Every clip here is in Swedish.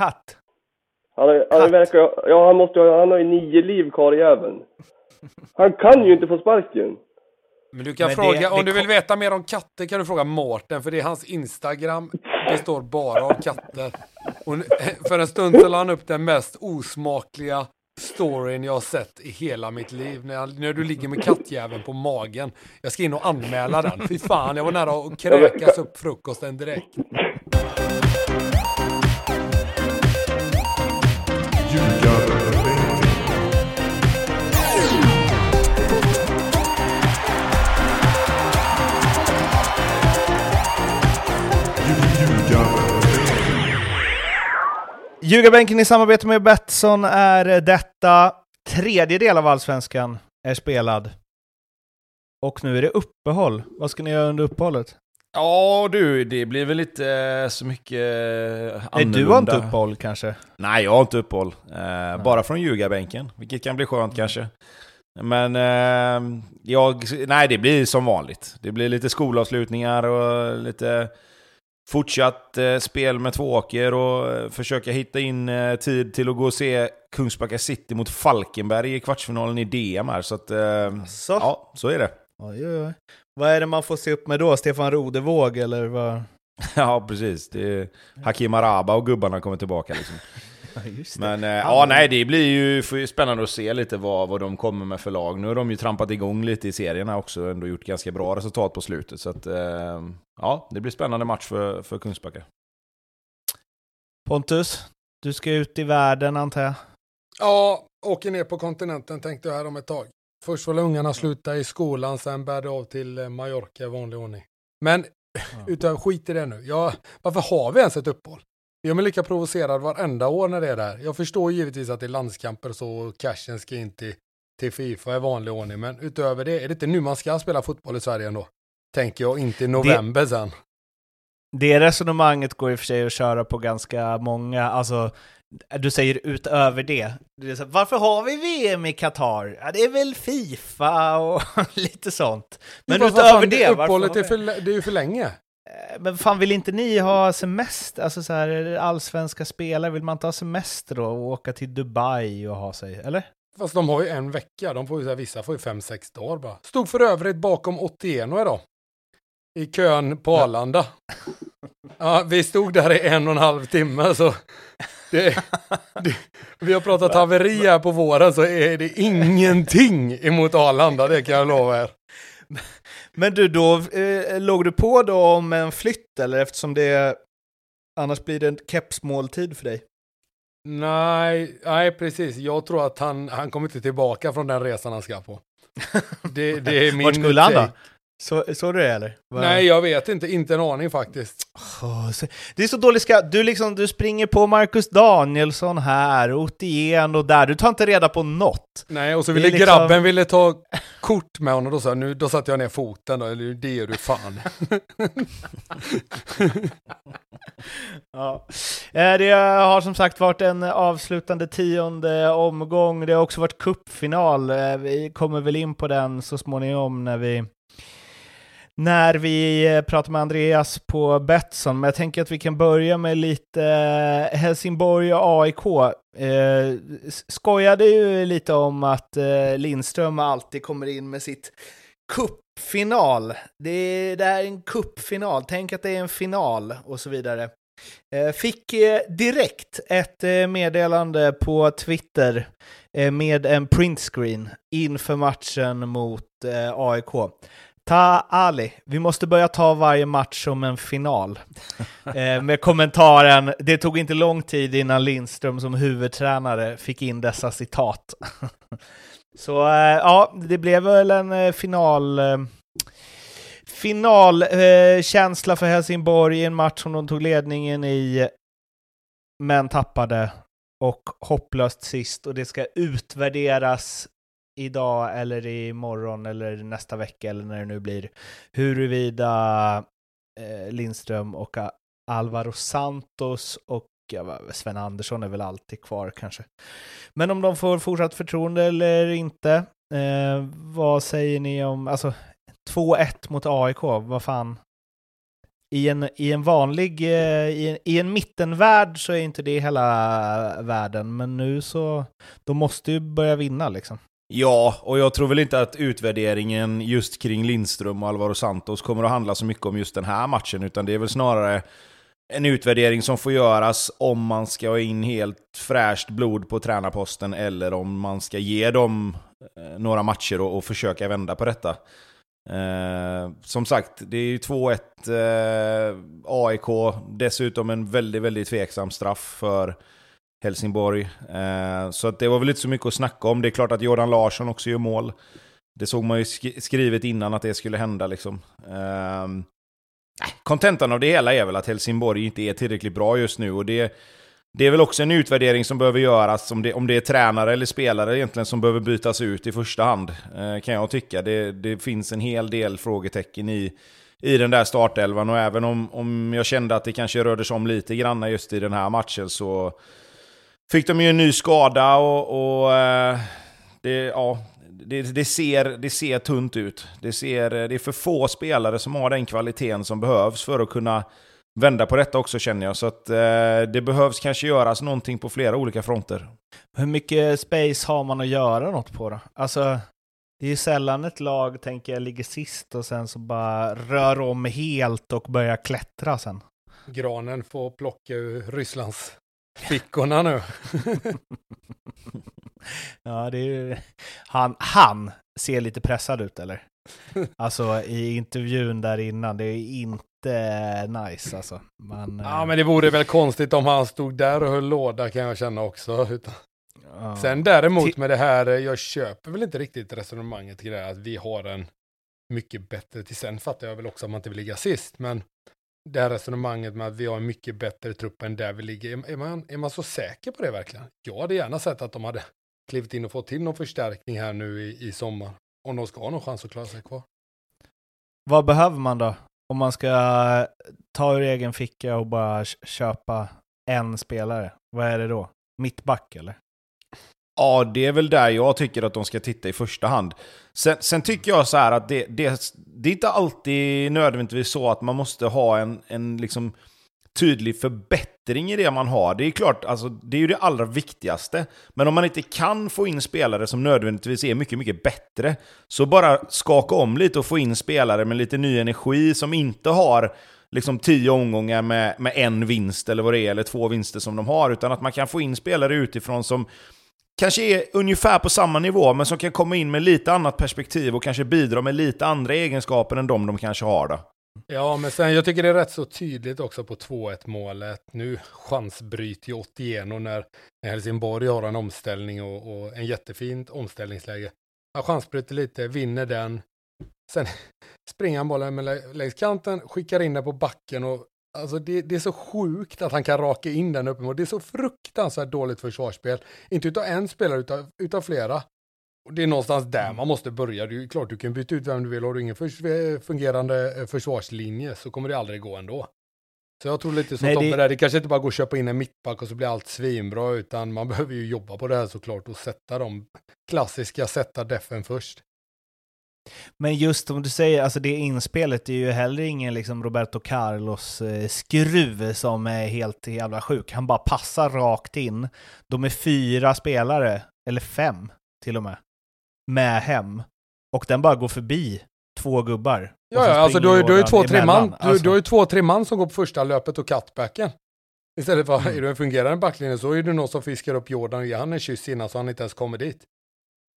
katt. Han, är, han verkar, ja han måste ha, han har ju nio liv karljäveln. Han kan ju inte få sparken. Men du kan Men det- fråga, det om du vill kom- veta mer om katter kan du fråga Mårten, för det är hans Instagram består bara av katter. Och för en stund så la han upp den mest osmakliga storyn jag har sett i hela mitt liv. När, jag, när du ligger med kattjäveln på magen. Jag ska in och anmäla den. Fy fan, jag var nära att kräkas upp frukosten direkt. Ljugarbänken i samarbete med Betsson är detta. Tredje del av Allsvenskan är spelad. Och nu är det uppehåll. Vad ska ni göra under uppehållet? Ja du, det blir väl inte eh, så mycket eh, Nej, du har inte uppehåll kanske? Nej, jag har inte uppehåll. Eh, bara från ljugarbänken, vilket kan bli skönt kanske. Men eh, jag, nej, det blir som vanligt. Det blir lite skolavslutningar och lite fortsatt eh, spel med Tvååker och eh, försöka hitta in eh, tid till att gå och se Kungsbacka City mot Falkenberg i kvartsfinalen i DM här. Så att, eh, Så. ja, så är det. Oj, oj, oj. Vad är det man får se upp med då? Stefan Rodevåg eller vad? Ja, precis. Det är Hakim Araba och gubbarna kommer tillbaka liksom. Ja, just det. Men eh, ja, nej, det blir ju spännande att se lite vad, vad de kommer med för lag. Nu har de ju trampat igång lite i serierna också, ändå gjort ganska bra resultat på slutet. Så att, eh, ja, det blir spännande match för, för Kungsbacka. Pontus, du ska ut i världen antar jag? Ja, åker ner på kontinenten tänkte jag här om ett tag. Först får ungarna sluta i skolan, sen bär det av till eh, Mallorca i vanlig ordning. Men utan skit i det nu. Ja, varför har vi ens ett uppehåll? Jag är lika provocerad varenda år när det är där. Jag förstår givetvis att det är landskamper så cashen ska in till, till Fifa i vanlig ordning. Men utöver det, är det inte nu man ska spela fotboll i Sverige ändå? Tänker jag, inte i november sen. Det resonemanget går i och för sig att köra på ganska många, alltså du säger utöver det. det är så, varför har vi VM i Qatar? Ja, det är väl Fifa och lite sånt. Men utöver fan, det, varför Uppehållet har är, för, det är ju för länge. Eh, Men fan, vill inte ni ha semester? Alltså så här, allsvenska spelare, vill man inte ha semester då och åka till Dubai och ha sig, eller? Fast de har ju en vecka. De får ju, här, vissa får ju fem, sex dagar bara. Stod för övrigt bakom 81 idag. I kön på Arlanda. Ja, vi stod där i en och en halv timme så det, det, vi har pratat haveri här på våren så är det ingenting emot Arlanda, det kan jag lova er. Men du, då eh, låg du på då om en flytt eller eftersom det annars blir det en kepsmåltid för dig? Nej, nej precis. Jag tror att han, han kommer inte tillbaka från den resan han ska på. Det, det är min Vart skulle han då? Så, såg du det eller? Vad- Nej, jag vet inte. Inte en aning faktiskt. Så- Det är så dålig skatt. Du, liksom, du springer på Marcus Danielsson här, Otieno och där. Du tar inte reda på något. Nej, och så ville liksom- grabben ville ta kort med honom. Då, jag, nu, då satte jag ner foten. Då, eller det gör du fan. Ja. Eh, Det har som sagt varit en avslutande tionde omgång. Det har också varit cupfinal. Eh, Vi kommer väl in på den så småningom när vi när vi eh, pratar med Andreas på Betsson, men jag tänker att vi kan börja med lite eh, Helsingborg och AIK. Eh, skojade ju lite om att eh, Lindström alltid kommer in med sitt cupfinal. Det, det här är en cupfinal, tänk att det är en final och så vidare. Eh, Fick eh, direkt ett eh, meddelande på Twitter eh, med en printscreen inför matchen mot AIK. Ta Ali, vi måste börja ta varje match som en final. Eh, med kommentaren, det tog inte lång tid innan Lindström som huvudtränare fick in dessa citat. Så eh, ja, det blev väl en eh, final... Eh, finalkänsla eh, för Helsingborg i en match som de tog ledningen i, men tappade och hopplöst sist och det ska utvärderas idag eller imorgon eller nästa vecka eller när det nu blir huruvida eh, Lindström och Alvaro Santos och ja, Sven Andersson är väl alltid kvar kanske. Men om de får fortsatt förtroende eller inte. Eh, vad säger ni om, alltså 2-1 mot AIK, vad fan? i en, i en vanlig, eh, i, en, i en mittenvärld så är inte det hela världen, men nu så, de måste ju börja vinna liksom. Ja, och jag tror väl inte att utvärderingen just kring Lindström och Alvaro Santos kommer att handla så mycket om just den här matchen, utan det är väl snarare en utvärdering som får göras om man ska ha in helt fräscht blod på tränarposten eller om man ska ge dem eh, några matcher och, och försöka vända på detta. Eh, som sagt, det är ju 2-1 eh, AIK, dessutom en väldigt, väldigt tveksam straff för Helsingborg. Eh, så att det var väl inte så mycket att snacka om. Det är klart att Jordan Larsson också gör mål. Det såg man ju sk skrivet innan att det skulle hända liksom. Eh, kontentan av det hela är väl att Helsingborg inte är tillräckligt bra just nu och det, det är väl också en utvärdering som behöver göras, om det, om det är tränare eller spelare egentligen som behöver bytas ut i första hand, eh, kan jag tycka. Det, det finns en hel del frågetecken i, i den där startelvan och även om, om jag kände att det kanske rörde sig om lite grann just i den här matchen så fick de ju en ny skada och, och eh, det, ja, det, det, ser, det ser tunt ut. Det, ser, det är för få spelare som har den kvaliteten som behövs för att kunna vända på detta också känner jag. Så att eh, det behövs kanske göras någonting på flera olika fronter. Hur mycket space har man att göra något på då? Alltså, det är ju sällan ett lag, tänker jag, ligger sist och sen så bara rör om helt och börjar klättra sen. Granen får plocka ur Rysslands fickorna nu. ja, det är ju... Han, han ser lite pressad ut eller? Alltså i intervjun där innan, det är inte nice alltså. Man, ja, men det vore väl konstigt om han stod där och höll låda kan jag känna också. Utan... Ja. Sen däremot med det här, jag köper väl inte riktigt resonemanget kring det här att vi har en mycket bättre, till sen fattar jag väl också att man inte vill ligga sist, men det här resonemanget med att vi har en mycket bättre trupp än där vi ligger, är man, är man så säker på det verkligen? Jag hade gärna sett att de hade klivit in och fått till någon förstärkning här nu i, i sommar, om de ska ha någon chans att klara sig kvar. Vad behöver man då? Om man ska eh, ta ur egen ficka och bara köpa en spelare, vad är det då? Mittback eller? Ja, det är väl där jag tycker att de ska titta i första hand. Sen, sen tycker jag så här att det, det, det, är inte alltid nödvändigtvis så att man måste ha en, en liksom tydlig förbättring i det man har. Det är klart, alltså, det är ju det allra viktigaste. Men om man inte kan få in spelare som nödvändigtvis är mycket, mycket bättre, så bara skaka om lite och få in spelare med lite ny energi som inte har liksom tio omgångar med, med en vinst eller vad det är, eller två vinster som de har, utan att man kan få in spelare utifrån som kanske är ungefär på samma nivå, men som kan komma in med lite annat perspektiv och kanske bidra med lite andra egenskaper än de de kanske har. Då. Ja, men sen jag tycker det är rätt så tydligt också på 2-1 målet. Nu chansbryter ju Otieno när, när Helsingborg har en omställning och, och en jättefint omställningsläge. Han chansbryter lite, vinner den. Sen springer han bollen med längs kanten, skickar in den på backen och Alltså det, det, är så sjukt att han kan raka in den uppemot. Det är så fruktansvärt dåligt försvarsspel. Inte utav en spelare, utan utav flera. Och det är någonstans där mm. man måste börja. Det är klart du kan byta ut vem du vill. Har du ingen för, fungerande eh, försvarslinje så kommer det aldrig gå ändå. Så jag tror lite som Nej, Tobbe det... där, det kanske inte bara går att köpa in en mittback och så blir allt svinbra, utan man behöver ju jobba på det här såklart och sätta de klassiska, sätta defen först. Men just som du säger, alltså det inspelet är ju heller ingen liksom Roberto Carlos eh, skruv som är helt jävla sjuk. Han bara passar rakt in. De är fyra spelare, eller fem till och med, med hem. Och den bara går förbi två gubbar. Ja, ja alltså du har ju två, tre man, du, alltså. du har ju två, tre man som går på första löpet och cutbacken. Istället för, mm. är du en fungerande backlinje så är det någon som fiskar upp Jordan och ger han en kyss innan så han inte ens kommer dit.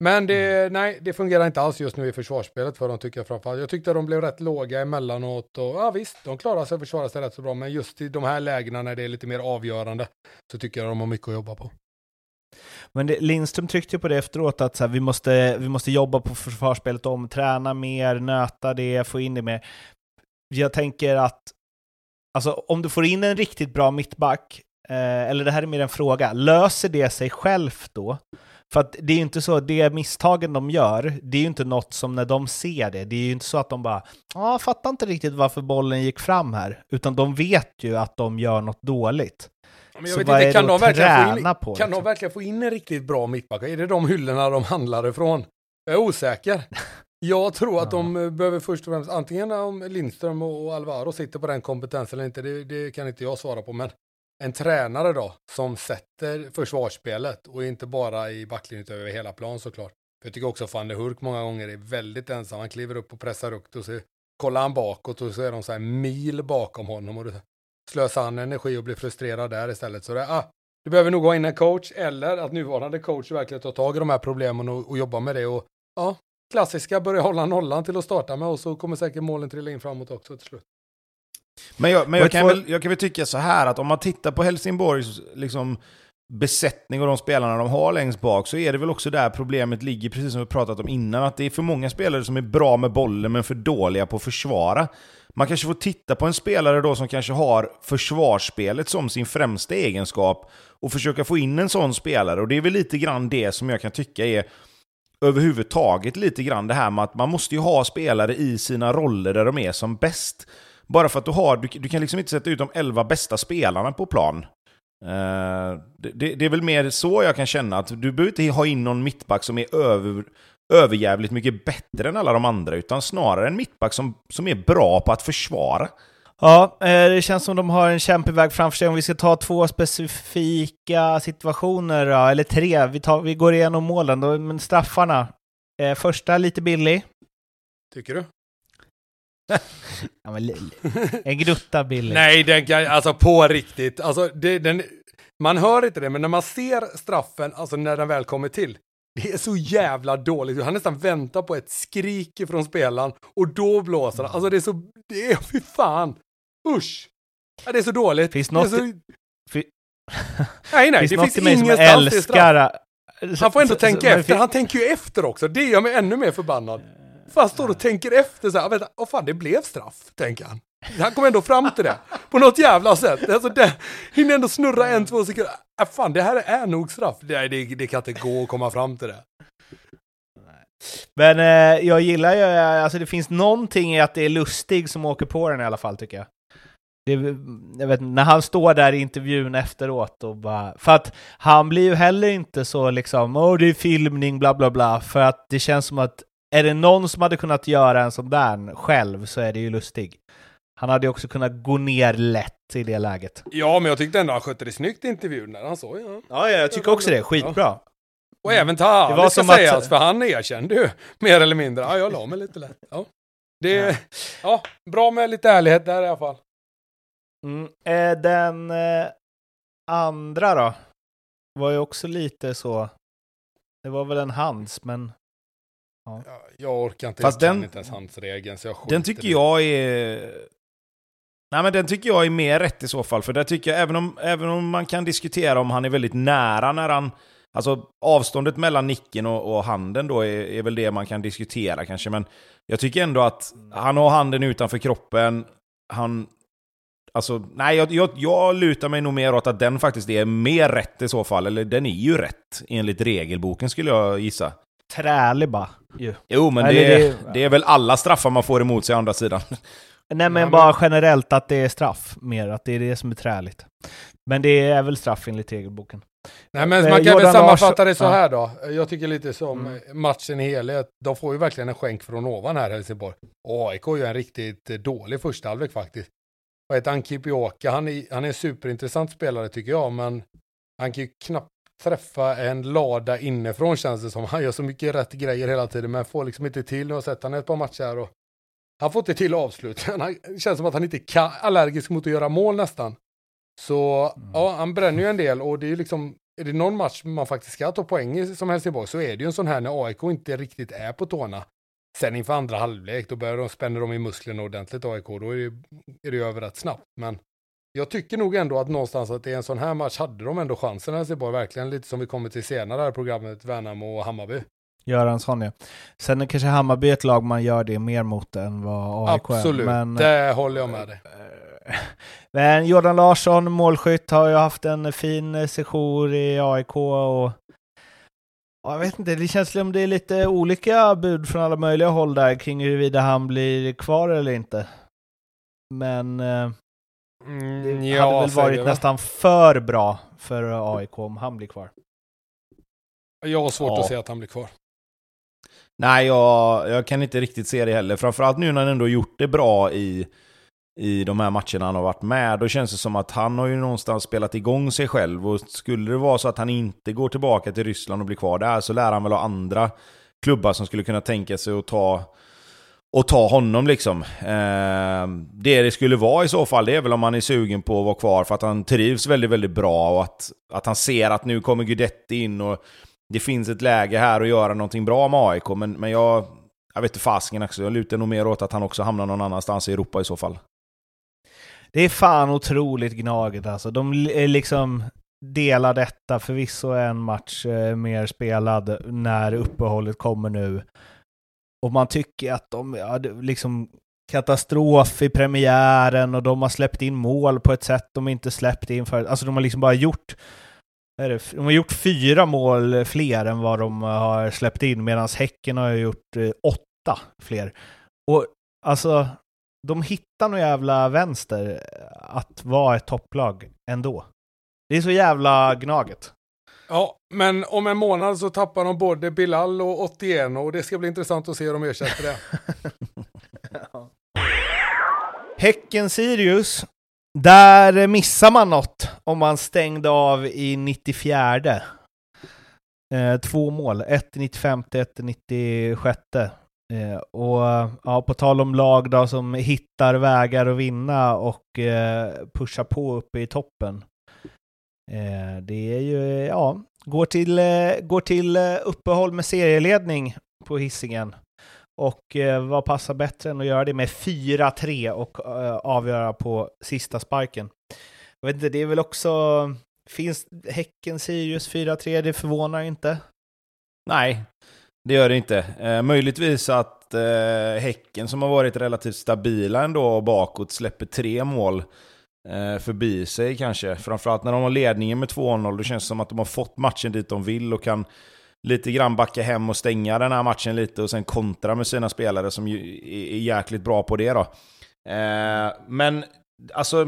Men det, mm. nej, det fungerar inte alls just nu i försvarsspelet för dem tycker jag framförallt. Jag tyckte de blev rätt låga emellanåt och ja visst, de klarar sig och försvarar sig rätt så bra. Men just i de här lägena när det är lite mer avgörande så tycker jag de har mycket att jobba på. Men det, Lindström tryckte på det efteråt att så här, vi, måste, vi måste jobba på försvarsspelet om, träna mer, nöta det, få in det mer. Jag tänker att alltså, om du får in en riktigt bra mittback, eh, eller det här är mer en fråga, löser det sig självt då? För att det är ju inte så, det misstagen de gör, det är ju inte något som när de ser det, det är ju inte så att de bara ja, fattar inte riktigt varför bollen gick fram här, utan de vet ju att de gör något dåligt. Men jag så vet vad inte, är kan, de verkligen, få in, på, kan liksom? de verkligen få in en riktigt bra mittback? Är det de hyllorna de handlar ifrån? Jag är osäker. Jag tror att de eh, behöver först och främst, antingen om Lindström och och Alvaro sitter på den kompetensen eller inte, det, det kan inte jag svara på, men en tränare då, som sätter försvarsspelet och inte bara i backlinjen utan över hela plan såklart. För Jag tycker också att van der Hurk många gånger är väldigt ensam. Han kliver upp och pressar upp och så kollar han bakåt och så är de så här mil bakom honom och då slösar han energi och blir frustrerad där istället. Så det, ah, du behöver nog ha in en coach eller att nuvarande coach verkligen tar tag i de här problemen och, och jobbar med det. Och ja, klassiska, börja hålla nollan till att starta med och så kommer säkert målen trilla in framåt också till slut. Men jag, men jag, kan väl, jag kan väl tycka så här att om man tittar på Helsingborgs liksom, besättning och de spelarna de har längst bak så är det väl också där problemet ligger, precis som vi pratat om innan, att det är för många spelare som är bra med bollen men för dåliga på att försvara. Man kanske får titta på en spelare då som kanske har försvarsspelet som sin främsta egenskap och försöka få in en sån spelare. Och det är väl lite grann det som jag kan tycka är överhuvudtaget lite grann det här med att man måste ju ha spelare i sina roller där de är som bäst. Bara för att du har, du, du kan liksom inte sätta ut de elva bästa spelarna på plan. Eh, det, det, det är väl mer så jag kan känna, att du behöver inte ha in någon mittback som är över, överjävligt mycket bättre än alla de andra, utan snarare en mittback som, som är bra på att försvara. Ja, eh, det känns som de har en kämpig väg framför sig. Om vi ska ta två specifika situationer, då, eller tre, vi, tar, vi går igenom målen. Då, men straffarna. Eh, första lite billig. Tycker du? Ja, men, en grutta billig. Nej, den kan, alltså på riktigt. Alltså, det, den, man hör inte det, men när man ser straffen, alltså när den väl kommer till, det är så jävla dåligt. Han nästan väntar på ett skrik från spelaren och då blåser han. Alltså det är så, det är, fy fan. Usch. Ja, det är så dåligt. Finns något- så, Fi- nej, nej, finns det finns i ingenstans det är straff. älskar... Han får ändå så- tänka så- efter. Han tänker ju efter också. Det gör mig ännu mer förbannad. För han står och tänker efter så här, vänta, åh fan det blev straff, tänker han. Han kommer ändå fram till det. På något jävla sätt. Alltså det hinner ändå snurra en, två sekunder. Äh, fan, det här är nog straff. Nej, det, det kan inte gå att komma fram till det. Men eh, jag gillar ju, eh, alltså det finns någonting i att det är Lustig som åker på den i alla fall tycker jag. Det, jag vet, när han står där i intervjun efteråt och bara... För att han blir ju heller inte så liksom, åh det är filmning, bla bla bla. För att det känns som att är det någon som hade kunnat göra en sån där själv så är det ju Lustig. Han hade ju också kunnat gå ner lätt i det läget. Ja, men jag tyckte ändå han skötte det snyggt i intervjun när han sa ja. Ja, jag tycker också det. Skitbra. Och även Det Taha, var det ska som att- sägas, för han erkände ju mer eller mindre. Ja, jag la mig lite lätt. Ja. Det, ja, bra med lite ärlighet där i alla fall. Mm. Eh, den eh, andra då? Var ju också lite så... Det var väl en hands, men... Ja, jag orkar inte, Fast jag kan den- inte ens handsregeln så jag Den tycker det. jag är... Nej men den tycker jag är mer rätt i så fall, för där tycker jag, även om, även om man kan diskutera om han är väldigt nära när han... Alltså avståndet mellan nicken och, och handen då är, är väl det man kan diskutera kanske, men jag tycker ändå att han har handen utanför kroppen, han... Alltså, nej, jag, jag, jag lutar mig nog mer åt att den faktiskt är mer rätt i så fall, eller den är ju rätt enligt regelboken skulle jag gissa. Trälig bara ju. Jo, men Eller det, det- det är väl alla straffar man får emot sig å andra sidan. Nej men men- bara generellt att det är straff mer, att det är det som är träligt. Men det är väl straff enligt regelboken. Nej men Eh, man kan Jordan väl sammanfatta det så här då. Jag tycker lite som Mm. matchen i helhet. De får ju verkligen en skänk från ovan här Helsingborg. Och AIK är ju en riktigt dålig första halvlek faktiskt. Vad heter han? Kipioka? Han är, han är en superintressant spelare tycker jag, men han kan ju knappt träffa en lada inifrån känns det som. Han gör så mycket rätt grejer hela tiden, men får liksom inte till. Nu har sett han ett par matcher och han får inte till avslut. Han känns som att han inte kan, allergisk mot att göra mål nästan. Så ja, han bränner ju en del och det är liksom, är det någon match man faktiskt ska ta poäng i som Helsingborg så är det ju en sån här när AIK inte riktigt är på tårna. Sen inför andra halvlek, då börjar de spänna dem i musklerna ordentligt AIK, då är det, är det över rätt snabbt. Men jag tycker nog ändå att någonstans att i en sån här match hade de ändå chansen Helsingborg, verkligen lite som vi kommer till senare i programmet, Värnamo och Hammarby. Göransson ja. Sen är kanske Hammarby ett lag man gör det mer mot än vad AIK Absolut, är. Men, det håller jag med dig. Eh, Men Jordan Larsson, målskytt, har ju haft en fin session i AIK och Ja, jag vet inte, det känns som det är lite olika bud från alla möjliga håll där kring huruvida han blir kvar eller inte. Men eh, Mm, det ja, hade väl varit vi. nästan för bra för AIK om han blir kvar. Jag har svårt Ja. att se att han blir kvar. Nej, jag, jag kan inte riktigt se det heller. Framförallt nu när han ändå gjort det bra i, i de här matcherna han har varit med. Då känns det som att han har ju någonstans spelat igång sig själv. Och skulle det vara så att han inte går tillbaka till Ryssland och blir kvar där så lär han väl ha andra klubbar som skulle kunna tänka sig att ta och ta honom liksom. Eh, det det skulle vara i så fall, det är väl om han är sugen på att vara kvar för att han trivs väldigt, väldigt bra och att, att han ser att nu kommer Guidetti in och det finns ett läge här att göra någonting bra med AIK. Men, men jag, jag vet inte fasken också, jag lutar nog mer åt att han också hamnar någon annanstans i Europa i så fall. Det är fan otroligt gnaget alltså. De liksom delar detta, förvisso en match eh, mer spelad när uppehållet kommer nu. Och man tycker att de, ja, liksom katastrof i premiären och de har släppt in mål på ett sätt de inte släppt in för. Alltså de har liksom bara gjort de har gjort fyra mål fler än vad de har släppt in medan Häcken har gjort eh, åtta fler. Och alltså, de hittar nog jävla vänster att vara ett topplag ändå. Det är så jävla gnaget. Ja, men om en månad så tappar de både Bilal och 81 och det ska bli intressant att se hur de ersätter det. Häcken-Sirius, där missar man något om man stängde av i 94. Eh, två mål, ett i 95, ett i 96. Eh, och ja, på tal om lag då som hittar vägar att vinna och eh, pushar på uppe i toppen. Eh, det är ju, ja, går till, eh, går till eh, uppehåll med serieledning på hissingen Och eh, vad passar bättre än att göra det med 4-3 och eh, avgöra på sista sparken? Jag vet inte, det är väl också... Finns Häcken-Sirius 4-3? Det förvånar inte. Nej, det gör det inte. Eh, möjligtvis att eh, Häcken, som har varit relativt stabila ändå bakåt, släpper tre mål Eh, förbi sig kanske. Framförallt när de har ledningen med 2-0, då känns det som att de har fått matchen dit de vill och kan lite grann backa hem och stänga den här matchen lite och sen kontra med sina spelare som ju är jäkligt bra på det då. Eh, men alltså,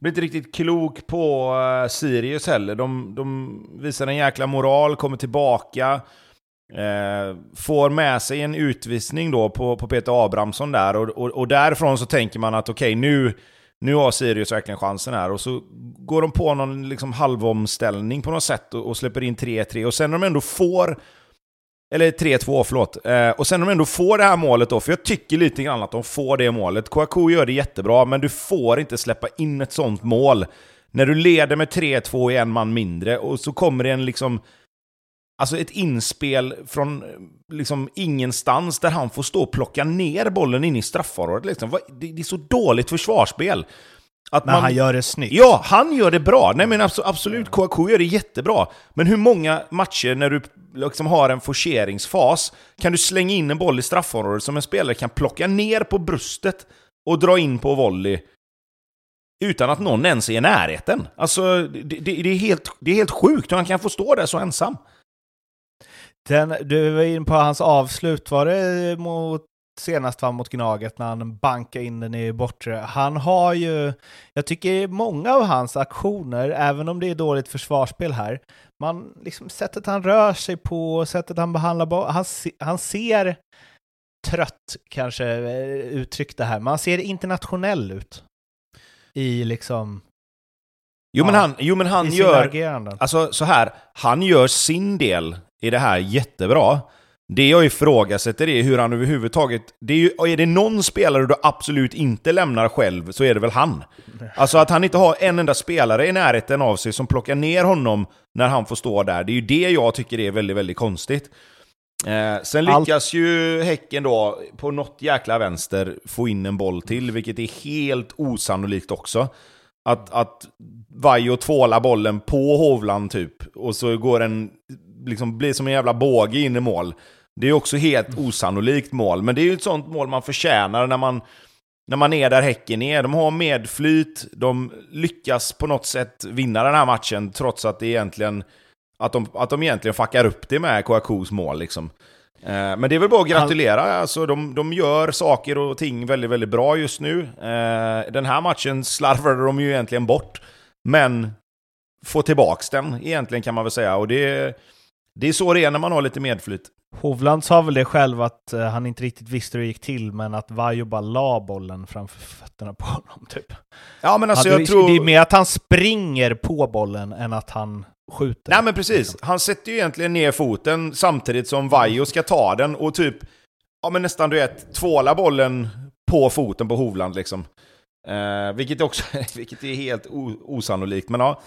blir inte riktigt klok på eh, Sirius heller. De, de visar en jäkla moral, kommer tillbaka. Eh, får med sig en utvisning då på, på Peter Abrahamsson där och, och, och därifrån så tänker man att okej okay, nu, nu har Sirius verkligen chansen här. Och så går de på någon liksom halvomställning på något sätt och, och släpper in 3-3. Och sen när de ändå får... Eller 3-2, förlåt. Eh, och sen när de ändå får det här målet då, för jag tycker lite grann att de får det målet. Kouakou gör det jättebra, men du får inte släppa in ett sånt mål. När du leder med 3-2 i en man mindre, och så kommer det en liksom... Alltså ett inspel från liksom ingenstans där han får stå och plocka ner bollen in i straffområdet. Liksom. Det är så dåligt försvarsspel. Att men man... han gör det snyggt. Ja, han gör det bra. Nej men absolut, Kouakou gör det jättebra. Men hur många matcher när du liksom har en forceringsfas kan du slänga in en boll i straffområdet som en spelare kan plocka ner på bröstet och dra in på volley utan att någon ens är i närheten? Alltså, det, det, det, är, helt, det är helt sjukt hur han kan få stå där så ensam. Den, du var in på hans avslut, var det mot senast var mot Gnaget när han bankade in den i bortre. Han har ju, jag tycker många av hans aktioner, även om det är dåligt försvarsspel här, man, liksom sättet han rör sig på, sättet han behandlar bollen, han, han ser trött kanske eh, uttryckt det här, men han ser internationell ut. I liksom... Jo men han, jo, men han gör... Alltså så här, han gör sin del i det här jättebra. Det jag ifrågasätter är hur han överhuvudtaget... Det är, ju, är det någon spelare du absolut inte lämnar själv så är det väl han. Alltså att han inte har en enda spelare i närheten av sig som plockar ner honom när han får stå där. Det är ju det jag tycker är väldigt, väldigt konstigt. Eh, sen lyckas Allt... ju Häcken då på något jäkla vänster få in en boll till, vilket är helt osannolikt också. Att, att Vajo tvålar bollen på Hovland typ, och så går en liksom blir som en jävla båge in i mål. Det är också helt osannolikt mål, men det är ju ett sånt mål man förtjänar när man, när man är där Häcken är. De har medflyt, de lyckas på något sätt vinna den här matchen trots att det egentligen att de, att de egentligen fuckar upp det med Kouakous mål. Liksom. Eh, men det är väl bara att gratulera. Alltså, de, de gör saker och ting väldigt, väldigt bra just nu. Eh, den här matchen slarvade de ju egentligen bort. Men får tillbaks den egentligen kan man väl säga. Och det det är så det är när man har lite medflyt. Hovland sa väl det själv att eh, han inte riktigt visste hur det gick till, men att Vaiho bara la bollen framför fötterna på honom. Typ. Ja, men alltså Ja, jag tror... det är mer att han springer på bollen än att han skjuter. Nej men precis, han sätter ju egentligen ner foten samtidigt som Vaiho ska ta den och typ, ja men nästan du vet, tvåla bollen på foten på Hovland liksom. Eh, vilket också, vilket är helt osannolikt, men ja.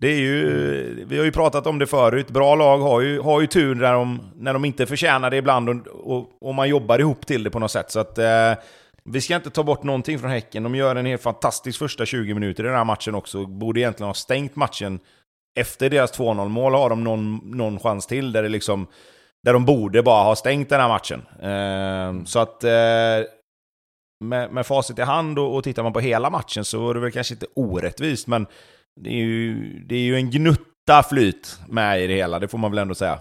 Det är ju, vi har ju pratat om det förut, bra lag har ju, har ju tur när de, när de inte förtjänar det ibland och, och, och man jobbar ihop till det på något sätt. Så att eh, vi ska inte ta bort någonting från Häcken. De gör en helt fantastisk första 20 minuter i den här matchen också. Borde egentligen ha stängt matchen efter deras 2-0 mål har de någon, någon chans till där det liksom där de borde bara ha stängt den här matchen. Eh, så att eh, med, med facit i hand och, och tittar man på hela matchen så var det väl kanske inte orättvist, men det är ju, det är ju en gnutta flyt med i det hela, det får man väl ändå säga.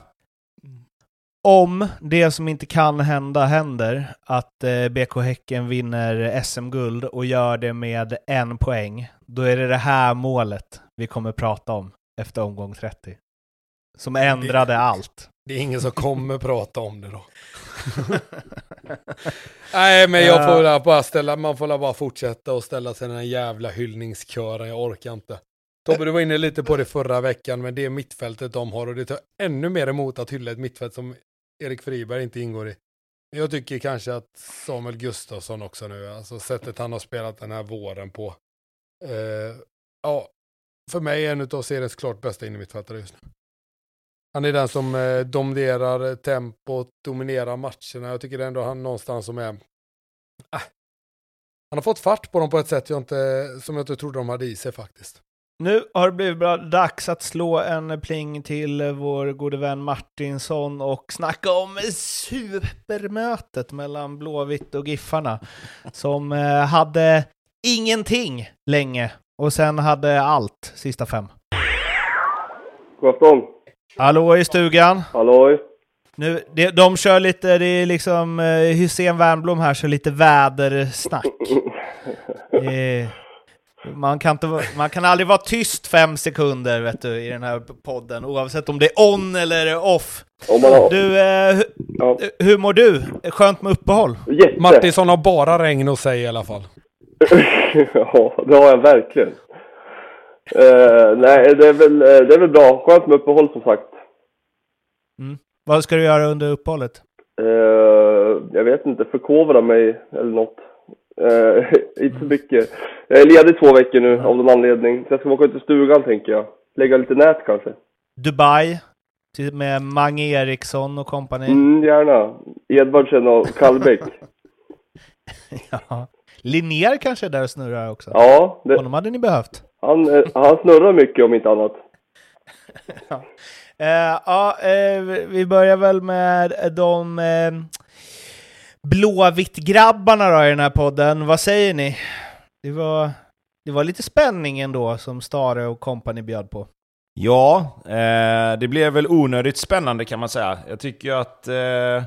Om det som inte kan hända händer, att eh, BK Häcken vinner SM-guld och gör det med en poäng, då är det det här målet vi kommer prata om efter omgång 30. Som ändrade allt. Det är ingen som kommer prata om det då. Nej, men jag får bara ställa, man får bara fortsätta och ställa sig den här jävla hyllningskören, jag orkar inte. Tobbe, du var inne lite på det förra veckan, men det är mittfältet de har och det tar ännu mer emot att hylla ett mittfält som Erik Friberg inte ingår i. Jag tycker kanske att Samuel Gustafsson också nu, alltså sättet han har spelat den här våren på. Eh, ja, för mig är en av seriens klart bästa innermittfältare just nu. Han är den som eh, dominerar tempot, dominerar matcherna. Jag tycker ändå han någonstans som är... Ah, han har fått fart på dem på ett sätt jag inte, som jag inte trodde de hade i sig faktiskt. Nu har det blivit bra dags att slå en pling till vår gode vän Martinsson och snacka om supermötet mellan Blåvitt och Giffarna. Som eh, hade ingenting länge och sen hade allt sista fem. God afton. Hallå i stugan. Halloj. Nu, de, de kör lite, det är liksom eh, Hussein Wernbloom här, kör lite vädersnack. Eh, man, kan inte, man kan aldrig vara tyst fem sekunder vet du, i den här podden, oavsett om det är on eller off. Om man har... Du, eh, hu- Ja. hur mår du? Skönt med uppehåll? Jätte! Martinsson har bara regn att säga i alla fall. ja, det har jag verkligen. Eh, nej, det är, väl, eh, det är väl bra. Skönt med uppehåll som sagt. Vad ska du göra under uppehållet? Eh, jag vet inte, förkovra mig eller något. Eh, inte så mycket. Jag är ledig två veckor nu av någon anledning. Så jag ska åka ut till stugan tänker jag. Lägga lite nät kanske. Dubai? Till- Med Mange Eriksson och kompani? Mm, gärna. Edvardsen och Kallbäck. Ja. Linnér kanske är där och snurrar också? Ja, det, Honom hade ni behövt. han, eh, han snurrar mycket om inte annat. Eh, ja, eh, vi börjar väl med de eh, Blåvitt-grabbarna då i den här podden. Vad säger ni? Det var, det var lite spänning ändå som Stare och kompani bjöd på. Ja, eh, det blev väl onödigt spännande kan man säga. Jag tycker att eh,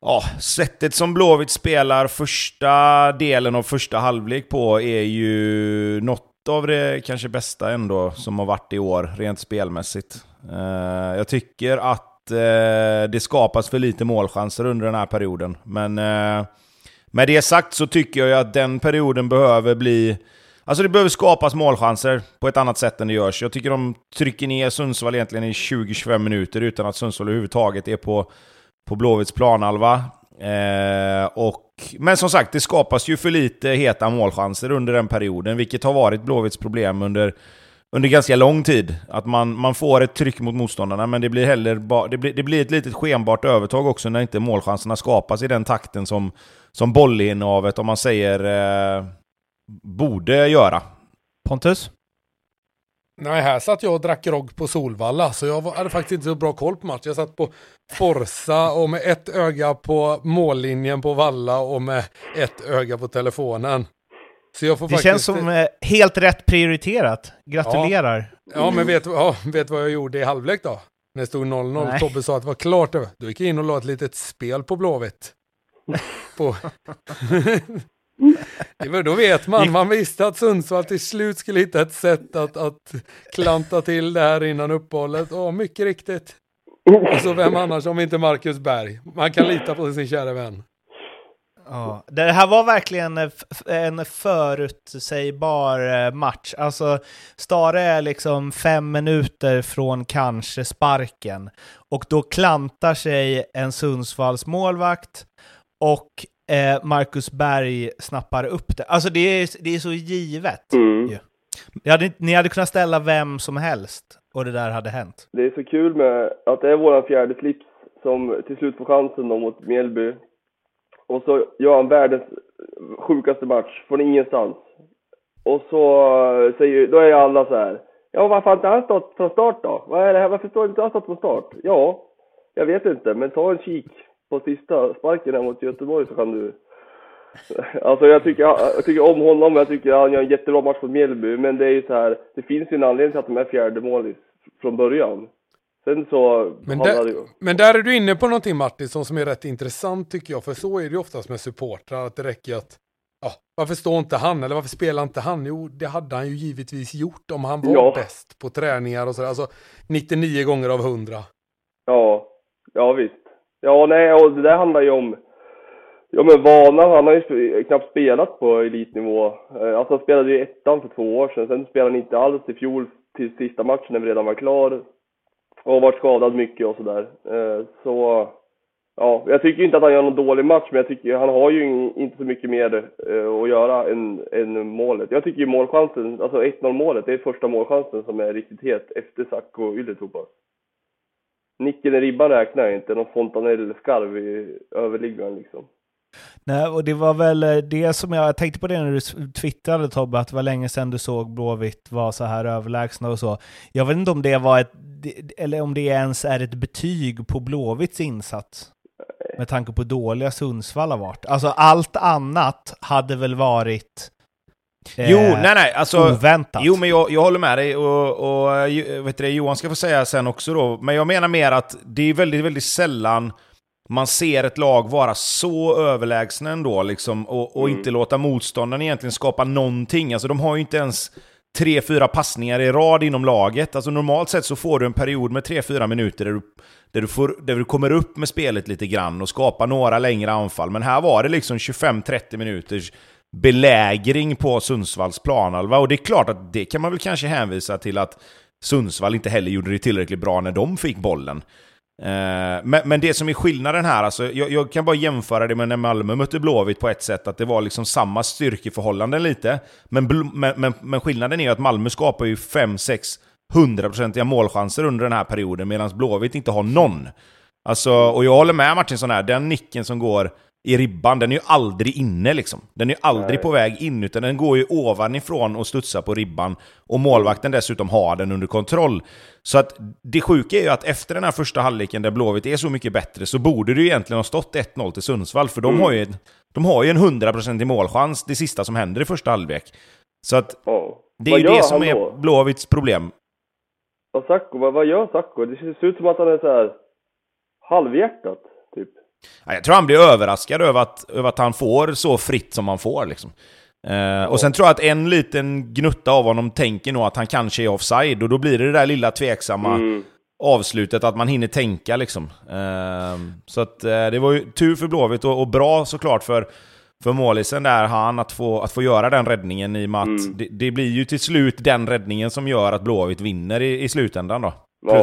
ja, sättet som Blåvitt spelar första delen av första halvlek på är ju något av det kanske bästa ändå som har varit i år, rent spelmässigt. Eh, jag tycker att eh, det skapas för lite målchanser under den här perioden, men eh, med det sagt så tycker jag ju att den perioden behöver bli Alltså det behöver skapas målchanser på ett annat sätt än det görs. Jag tycker de trycker ner Sundsvall egentligen i 20-25 minuter utan att Sundsvall överhuvudtaget är på, på Blåvitts planhalva. Eh, och, men som sagt, det skapas ju för lite heta målchanser under den perioden, vilket har varit Blåvitts problem under, under ganska lång tid. Att man, man får ett tryck mot motståndarna, men det blir, heller ba, det, blir, det blir ett litet skenbart övertag också när inte målchanserna skapas i den takten som, som bollinnehavet, om man säger, eh, borde göra. Pontus? Nej, här satt jag och drack grogg på Solvalla, så jag var- hade faktiskt inte så bra koll på matchen. Jag satt på Forsa och med ett öga på mållinjen på Valla och med ett öga på telefonen. Så Det faktiskt... känns som eh, helt rätt prioriterat. Gratulerar. Ja, men vet, ja, vet vad jag gjorde i halvlek då? När det stod 0-0 Nej. Tobbe sa att det var klart. Då gick jag in och la ett litet spel på Blåvitt. På... var, då vet man, man visste att Sundsvall till slut skulle hitta ett sätt att, att klanta till det här innan uppehållet. Och mycket riktigt. Alltså vem annars om inte Marcus Berg? Man kan lita på sin kära vän. Ja, det här var verkligen en förutsägbar eh, match. Alltså, Stare är liksom fem minuter från kanske sparken. Och då klantar sig en Sundsvalls målvakt och eh, Marcus Berg snappar upp det. Alltså det är, det är så givet. Mm. Ja. Ni hade, ni hade kunnat ställa vem som helst och det där hade hänt. Det är så kul med att det är våran fjärde slips som till slut får chansen då mot Mjällby. Och så gör han världens sjukaste match från ingenstans. Och så eh, säger, då är alla så här. Ja, varför har inte han stått från start då? Vad är det här? Varför står inte han stått från start? Ja, jag vet inte, men ta en kik på sista sparken här mot Göteborg så kan du... Alltså jag tycker, jag tycker om honom, jag tycker han gör en jättebra match mot Mjällby, men det är ju så här, det finns ju en anledning till att de är fjärde målis från början. Sen så Men där, det men där är du inne på någonting Martinsson som är rätt intressant tycker jag. För så är det ju oftast med supportrar att det räcker att ja, varför står inte han eller varför spelar inte han? Jo, det hade han ju givetvis gjort om han var Ja. bäst på träningar och sådär. Alltså 99 gånger av 100. Ja, ja visst. Ja, nej, och det där handlar ju om... Ja, men vanan, han har ju knappt spelat på elitnivå. Eh, Alltså han spelade ju ettan för två år sedan, sen spelade han inte alls i fjol till sista matchen när vi redan var klar. Och har varit skadad mycket och sådär. Eh, så, ja, jag tycker inte att han gör någon dålig match, men jag tycker han har ju inte så mycket mer eh, att göra än, än målet. Jag tycker ju målchansen, alltså 1-0 målet, det är första målchansen som är riktigt het efter Sacco och Ylätupas. Nicken i ribban räknar jag inte, någon fontanellskarv i överliggaren liksom. Nej, och det var väl eh, det som jag, jag tänkte på det när du twittrade Tobbe, att det var länge sedan du såg Blåvitt vara så här överlägsna och så. Jag vet inte om det var ett, eller om det ens är ett betyg på Blåvitts insats. Med tanke på dåliga Sundsvall har varit. Alltså allt annat hade väl varit eh, Jo, nej nej, alltså... oväntat. Jo, men jag, jag håller med dig och, och eh, ju- vet du, Johan ska få säga sen också då. Men jag menar mer att det är väldigt, väldigt sällan man ser ett lag vara så överlägsna ändå liksom, och, och Mm. inte låta motståndaren egentligen skapa någonting. Alltså de har ju inte ens tre, fyra passningar i rad inom laget. Alltså normalt sett så får du en period med tre, fyra minuter där du, där du, får, där du kommer upp med spelet lite grann och skapar några längre anfall. Men här var det liksom 25-30 minuters belägring på Sundsvalls planhalva. Och det är klart att det kan man väl kanske hänvisa till att Sundsvall inte heller gjorde det tillräckligt bra när de fick bollen. Eh, men, men det som är skillnaden här, alltså, jag, jag kan bara jämföra det med när Malmö mötte Blåvitt på ett sätt, att det var liksom samma styrkeförhållanden lite. Men, men, men, men skillnaden är ju att Malmö skapar ju 5-6 hundraprocentiga målchanser under den här perioden, medan Blåvitt inte har någon. Alltså, och jag håller med Martinsson här, den nicken som går i ribban, den är ju aldrig inne liksom. Den är ju aldrig Nej. på väg in, utan den går ju ovanifrån och studsar på ribban. Och målvakten dessutom har den under kontroll. Så att det sjuka är ju att efter den här första halvleken där Blåvitt är så mycket bättre så borde det ju egentligen ha stått 1-0 till Sundsvall, för de Mm. har ju, de har ju en 100% i målchans det sista som händer i första halvlek. Så att Ja. det är Vad ju det som är? Blåvitts problem. Och Sacco, vad, vad gör Sacco? Det ser ut som att han är så här halvhjärtat, Jag tror han blir överraskad över att, över att han får så fritt som han får. Liksom. Eh, och sen tror jag att en liten gnutta av honom tänker nog att han kanske är offside, och då blir det det där lilla tveksamma Mm. avslutet, att man hinner tänka liksom. Eh, så att eh, det var ju tur för Blåvitt, och, och bra såklart för, för målisen där, han, att få, att få göra den räddningen i och med att Mm. det, det blir ju till slut den räddningen som gör att Blåvitt vinner i, i slutändan då. Ja.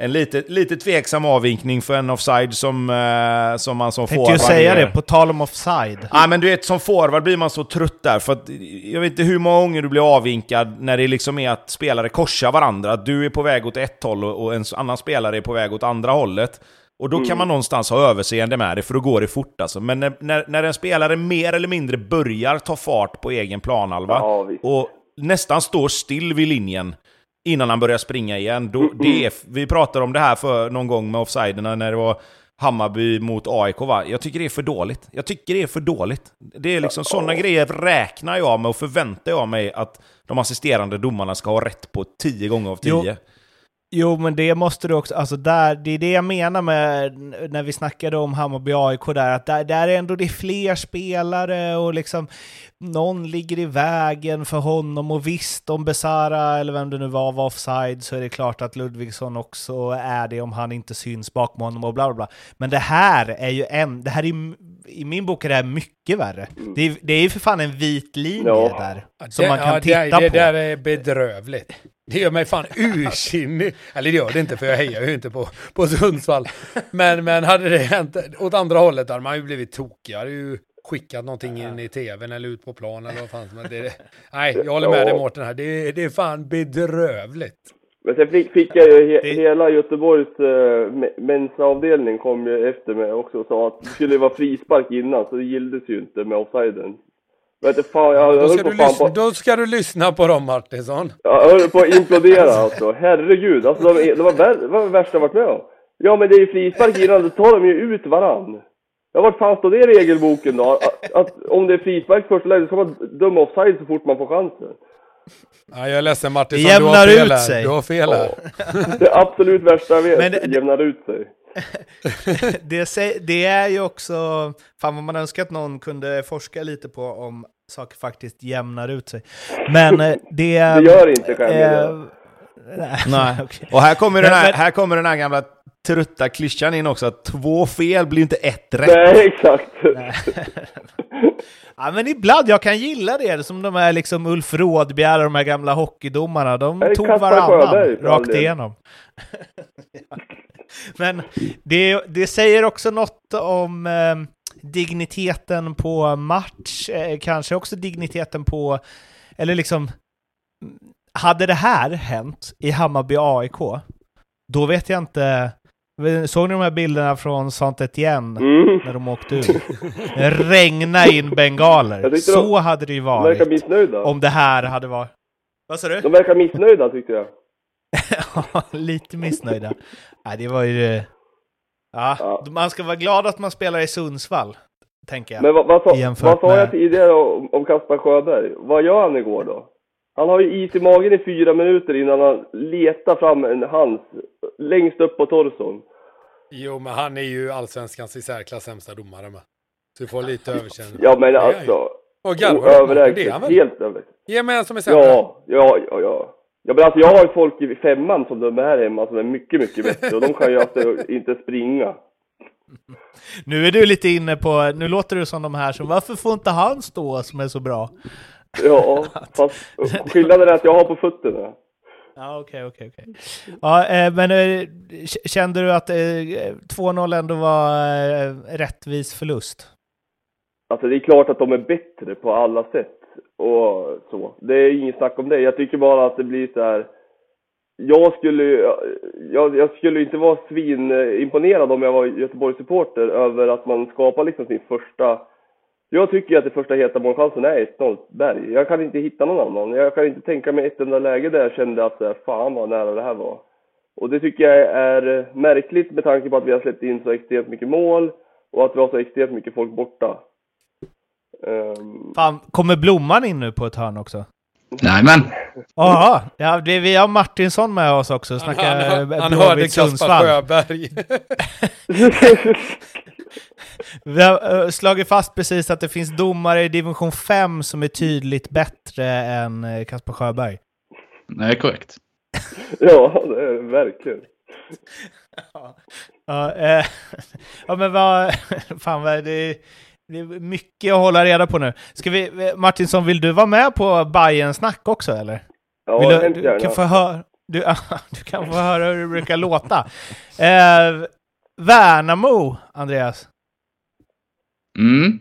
En lite, lite tveksam avvinkning för en offside som, eh, som man som Tänkte ju forward säga det, på tal om offside. Ja, men du vet, som forward blir man så trött där, för att jag vet inte hur många gånger du blir avvinkad när det liksom är att spelare korsar varandra. Att du är på väg åt ett håll och en annan spelare är på väg åt andra hållet. Och då kan man någonstans ha överseende med det, för då går det fort alltså. Men när, när, när en spelare mer eller mindre börjar ta fart på egen planhalva Ja, och nästan står still vid linjen innan han börjar springa igen. Då, det är, vi pratade om det här för någon gång med offsiderna när det var Hammarby mot AIK va? Jag tycker det är för dåligt. Jag tycker det är för dåligt. Det är liksom sådana grejer räknar jag med och förväntar jag mig att de assisterande domarna ska ha rätt på 10 gånger av 10. Jo. Jo, men det måste du också, alltså där, det är det jag menar med när vi snackade om Hammarby AIK där, att där, där är ändå det är fler spelare och liksom någon ligger i vägen för honom och visst om Besara eller vem det nu var var offside så är det klart att Ludvigsson också är det om han inte syns bakom honom och bla bla bla. Men det här är ju en, det här är i min bok är det här mycket värre. Det är, det är ju för fan en vit linje Ja. där som det, man kan ja, titta det, på. Det där är bedrövligt. Det gör mig fan ursinnig. Eller det gör det inte för jag hejar ju inte på, på Sundsvall. Men, men hade det hänt åt andra hållet hade man ju blivit tokig. Jag hade ju skickat någonting in i tvn eller ut på plan eller vad fan som helst. Nej, jag håller med Ja. dig Mårten här. Det, är- det är fan bedrövligt. Men sen fick, fick jag ju he, Det- hela Göteborgs uh, Mensa-avdelning kom ju efter mig också och sa att det skulle vara frispark innan så det gildes ju inte med offsiden. Vet fan, jag, Då ska, på du fan lyssna, på, då ska du lyssna på dem Martinsson. jag höll på att implodera alltså. Herregud, alltså det var, vär- det var det värsta jag varit med om. Ja men det är ju frispark innan, då tar de ju ut varann. Ja vart fan står det i regelboken då? Att, att om det är frispark första läget så ska man döma offside så fort man får chansen. Ja, jag är ledsen Martinsson, Det du har jämnar fel ut här. sig. Du har fel här. Det absolut värsta jag vet, Men det- jämnar ut sig. det, det är ju också, fan vad man önskar att någon kunde forska lite på om saker faktiskt jämnar ut sig. Men eh, det... Det gör inte meddela. eh, nej, okej. Och här kommer, den här, här kommer den här gamla trötta klyschan in också, att två fel blir inte ett rätt. Nej, exakt. Ja, men ibland, jag kan gilla det, som de här liksom Ulf Rådbjer och de här gamla hockeydomarna, de Nej, tog varannan rakt igenom. Ja. Men det, det säger också något om eh, digniteten på match, eh, kanske också digniteten på, eller liksom, hade det här hänt i Hammarby AIK, då vet jag inte, såg ni de här bilderna från Saint Etienne? Mm. när de åkte ut. Regna in bengaler. Så hade det ju De verkar varit missnöjda. om det här hade varit... Vad sa du? De verkar missnöjda tyckte jag. Ja, Lite missnöjda. Nej, det var ju... Ja, Ja. man ska vara glad att man spelar i Sundsvall, tänker jag. Men vad, vad, sa, vad sa med- jag tidigare om, om Kaspar Sjöberg? Vad gör han igår då? Han har ju is i magen i fyra minuter innan han letar fram en hands längst upp på torson. Jo, men han är ju allsvenskans i särklass sämsta domare med. Så du får lite överkänning. Ja men alltså, Och garvar, det är han väl? Helt överlägset. Ge mig en som är sämre. Ja, ja, ja, ja. Ja men alltså jag har ju folk i femman som dömer här hemma som är mycket, mycket bättre och de kan ju alltså inte springa. Nu är du lite inne på... Nu låter du som de här som varför får inte han stå som är så bra? Ja, fast skillnaden är att jag har på fötterna. Ja, okej, okej, okej. Ja, eh, men eh, kände du att eh, 2-0 ändå var eh, rättvis förlust? Alltså det är klart att de är bättre på alla sätt och så. Det är inget snack om det. Jag tycker bara att det blir så här. Jag skulle, jag, jag skulle inte vara svinimponerad om jag var Göteborgssupporter över att man skapar liksom sin första... Jag tycker att det första heta målchansen är 1-0 Berg. Jag kan inte hitta någon annan. Jag kan inte tänka mig ett enda läge där jag kände att fan vad nära det här var. Och det tycker jag är märkligt med tanke på att vi har släppt in så extremt mycket mål och att vi har så extremt mycket folk borta. Ehm, Fan, kommer Blomman in nu på ett hörn också? Nej men, Jaha, ja, det, vi har Martinsson med oss också. Han, Snackar han, han Blåvitt hörde Kaspar. Sjöberg. Vi har eh, slagit fast precis att det finns domare i division 5 som är tydligt bättre än eh, Kasper Sjöberg. nej korrekt. ja, det är det verkligen. Ja, eh, ja men vad... Fan vad det, det är mycket att hålla reda på nu. Ska vi, eh, Martinsson, vill du vara med på bayern snack också eller? Ja, Vill du, du, kan få höra, du, du kan få höra hur det brukar låta. Eh, Värnamo, Andreas. Mm.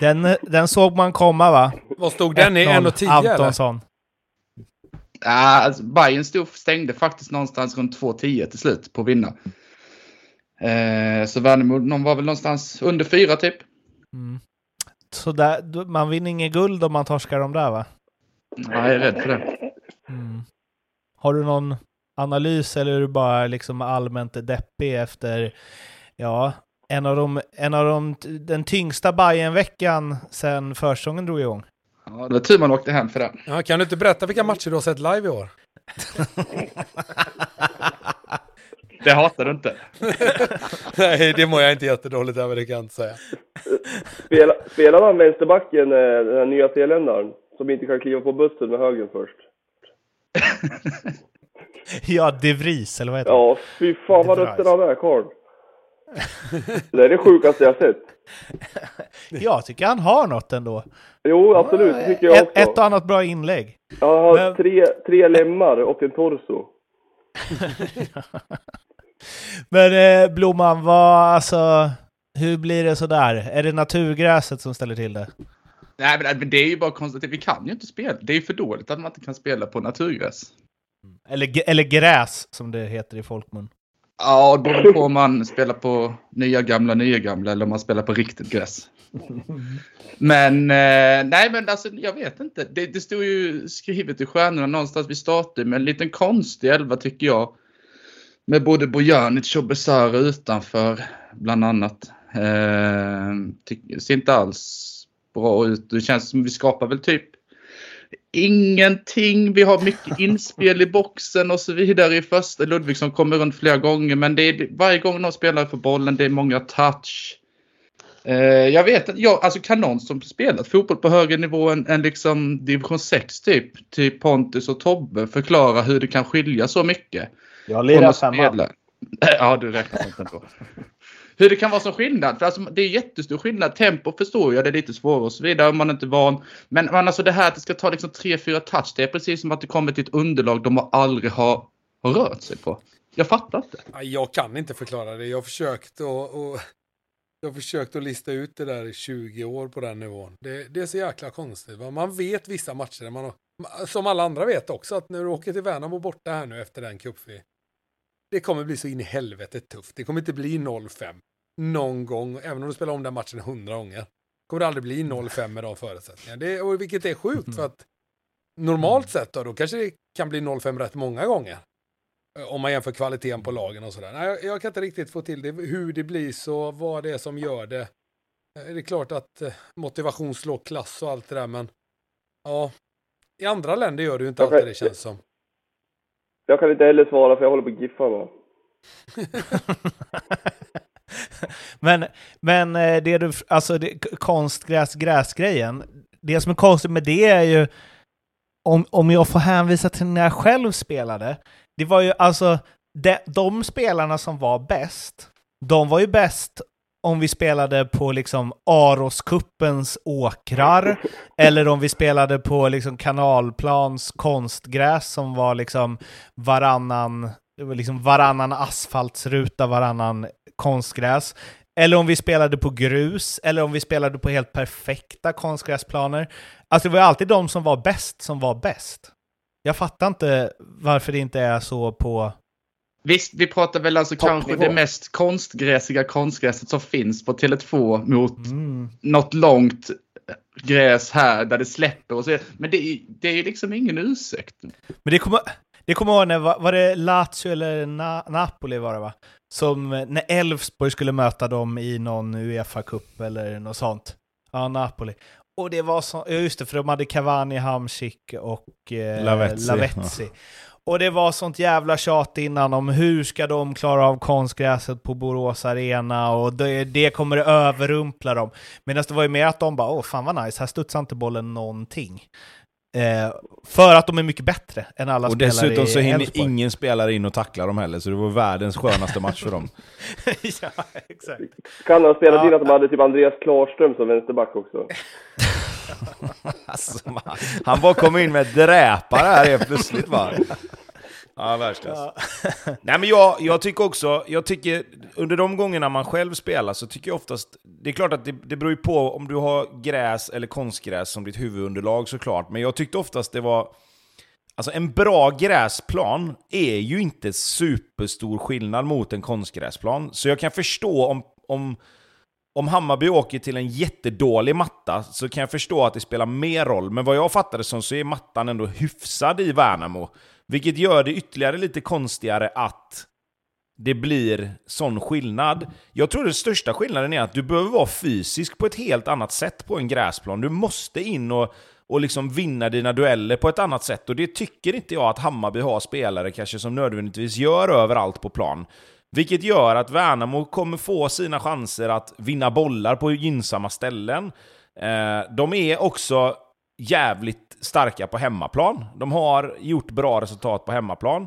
Den, den såg man komma va? Vad stod den i? 1-0 1,10 eller? Antonsson. Ja, alltså, Bayern stod, stängde faktiskt någonstans runt 2-10 till slut på vinna. Eh, så Värnamo, de var väl någonstans under fyra typ. Mm. Så där, man vinner inget guld om man torskar dem där va? Ja, jag är rädd för det. Mm. Har du någon analys eller är du bara liksom allmänt deppig efter, ja, en av de, en av de, den tyngsta Bayern-veckan sen försäsongen drog igång? Ja, det var tur man åkte hem för det. Ja, kan du inte berätta vilka matcher du har sett live i år? Det hatar du inte. Nej, det mår jag inte jättedåligt över, det kan jag inte säga. Spela, spelade han vänsterbacken, eh, den här nya zeeländaren, som inte kan kliva på bussen med högen först? Ja, De Vries, eller vad heter det? Ja, fy fan vad rutten han är, karln. Det är det sjukaste jag sett. Jag tycker han har något ändå. Jo, absolut, det tycker jag ett, också. ett och annat bra inlägg. Han har Men- tre, tre lemmar och en torso. Men eh, Blomman, vad, alltså, hur blir det sådär? Är det naturgräset som ställer till det? Nej, men det är ju bara konstigt. Vi kan ju inte spela. Det är ju för dåligt att man inte kan spela på naturgräs. Eller, eller gräs, som det heter i folkmun. Ja, det beror på om man spelar på nya gamla, nya gamla eller om man spelar på riktigt gräs. Men eh, nej, men alltså jag vet inte. Det, det stod ju skrivet i stjärnorna någonstans. Vi startade med en liten konstig elva tycker jag. Med både Bojanic och Besara utanför bland annat. Eh, ser inte alls bra ut. Det känns som vi skapar väl typ ingenting. Vi har mycket inspel i boxen och så vidare i första. Ludvigsson kommer runt flera gånger men det är varje gång någon spelar för bollen det är många touch. Eh, jag vet att jag, alltså kan någon som spelat fotboll på högre nivå än, än liksom division 6 typ, typ Pontus och Tobbe förklara hur det kan skilja så mycket? Jag lirar att femma. spela. Ja, du räknar inte ändå. Hur det kan vara så skillnad. För alltså, det är jättestor skillnad. Tempo förstår jag, det är lite svårare och så vidare om man inte är van. Men, men alltså det här att det ska ta liksom 3-4 touch, det är precis som att det kommer till ett underlag de aldrig har, har rört sig på. Jag fattar inte. Jag kan inte förklara det. Jag har försökt att, och, jag har försökt att lista ut det där i 20 år på den nivån. Det, det är så jäkla konstigt. va. Man vet vissa matcher, man har, som alla andra vet också, att när du åker till Värnamo borta här nu efter den cupfi, det kommer bli så in i helvete tufft. Det kommer inte bli 0-5 någon gång, även om du spelar om den matchen 100 gånger. kommer det aldrig bli 0-5 med de förutsättningarna. Det, och vilket är sjukt, för att normalt sett då, då kanske det kan bli 0-5 rätt många gånger. Om man jämför kvaliteten på lagen och sådär. Nej, jag, kan inte riktigt få till det, hur det blir så, vad det är som gör det. Eh, Det är klart att eh, motivation slår klass och allt det där, men ja, i andra länder gör det ju inte alltid det känns som. Jag kan inte heller svara för jag håller på att giffa bara. men, men eh, det du, alltså det, konstgräs, gräsgrejen. Det som är konstigt med det är ju, om, om jag får hänvisa till när jag själv spelade, det var ju alltså, de, de spelarna som var bäst, de var ju bäst om vi spelade på liksom Aroskuppens åkrar, eller om vi spelade på liksom kanalplans konstgräs som var liksom varannan, det var liksom varannan asfaltsruta, varannan konstgräs. Eller om vi spelade på grus, eller om vi spelade på helt perfekta konstgräsplaner. Alltså det var ju alltid de som var bäst som var bäst. Jag fattar inte varför det inte är så på... Visst, vi pratar väl alltså kanske det mest konstgräsiga konstgräset som finns på Tele2 mot Mm. något långt gräs här där det släpper och så. Men det, är- det är ju liksom ingen ursäkt. Men det kommer, det kommer ihåg när, var det Lazio eller Na, Napoli var det va? Som när Elfsborg skulle möta dem i någon Uefa-cup eller något sånt. Ja, Napoli. Och det var så, ja just det, för de hade Cavani, Hamsik och eh, Lavezzi. Lavezzi. Och det var sånt jävla tjat innan om hur ska de klara av konstgräset på Borås Arena och det, det kommer överrumpla dem. Medan det var ju mer att de bara, åh fan vad nice, här studsar inte bollen någonting. Eh, för att de är mycket bättre än alla Och spelare dessutom så i hinner Elfsborg. ingen spelare in och tackla dem heller, så det var världens skönaste match för dem. ja, exakt. Kan ha spelat Ja. in att de hade typ Andreas Klarström som vänsterback också. Alltså, man, han bara kom in med dräpare här helt plötsligt bara. Ja, världsklass. Ja. Nej men jag, jag tycker också, jag tycker under de gångerna man själv spelar så tycker jag oftast, det är klart att det, det beror ju på om du har gräs eller konstgräs som ditt huvudunderlag såklart, men jag tyckte oftast det var, alltså en bra gräsplan är ju inte superstor skillnad mot en konstgräsplan, så jag kan förstå om, om om Hammarby åker till en jättedålig matta så kan jag förstå att det spelar mer roll, men vad jag fattade som så är mattan ändå hyfsad i Värnamo. Vilket gör det ytterligare lite konstigare att det blir sån skillnad. Jag tror den största skillnaden är att du behöver vara fysisk på ett helt annat sätt på en gräsplan. Du måste in och, och liksom vinna dina dueller på ett annat sätt. Och det tycker inte jag att Hammarby har spelare kanske som nödvändigtvis gör överallt på plan. Vilket gör att Värnamo kommer få sina chanser att vinna bollar på gynnsamma ställen. Eh, de är också jävligt starka på hemmaplan. De har gjort bra resultat på hemmaplan.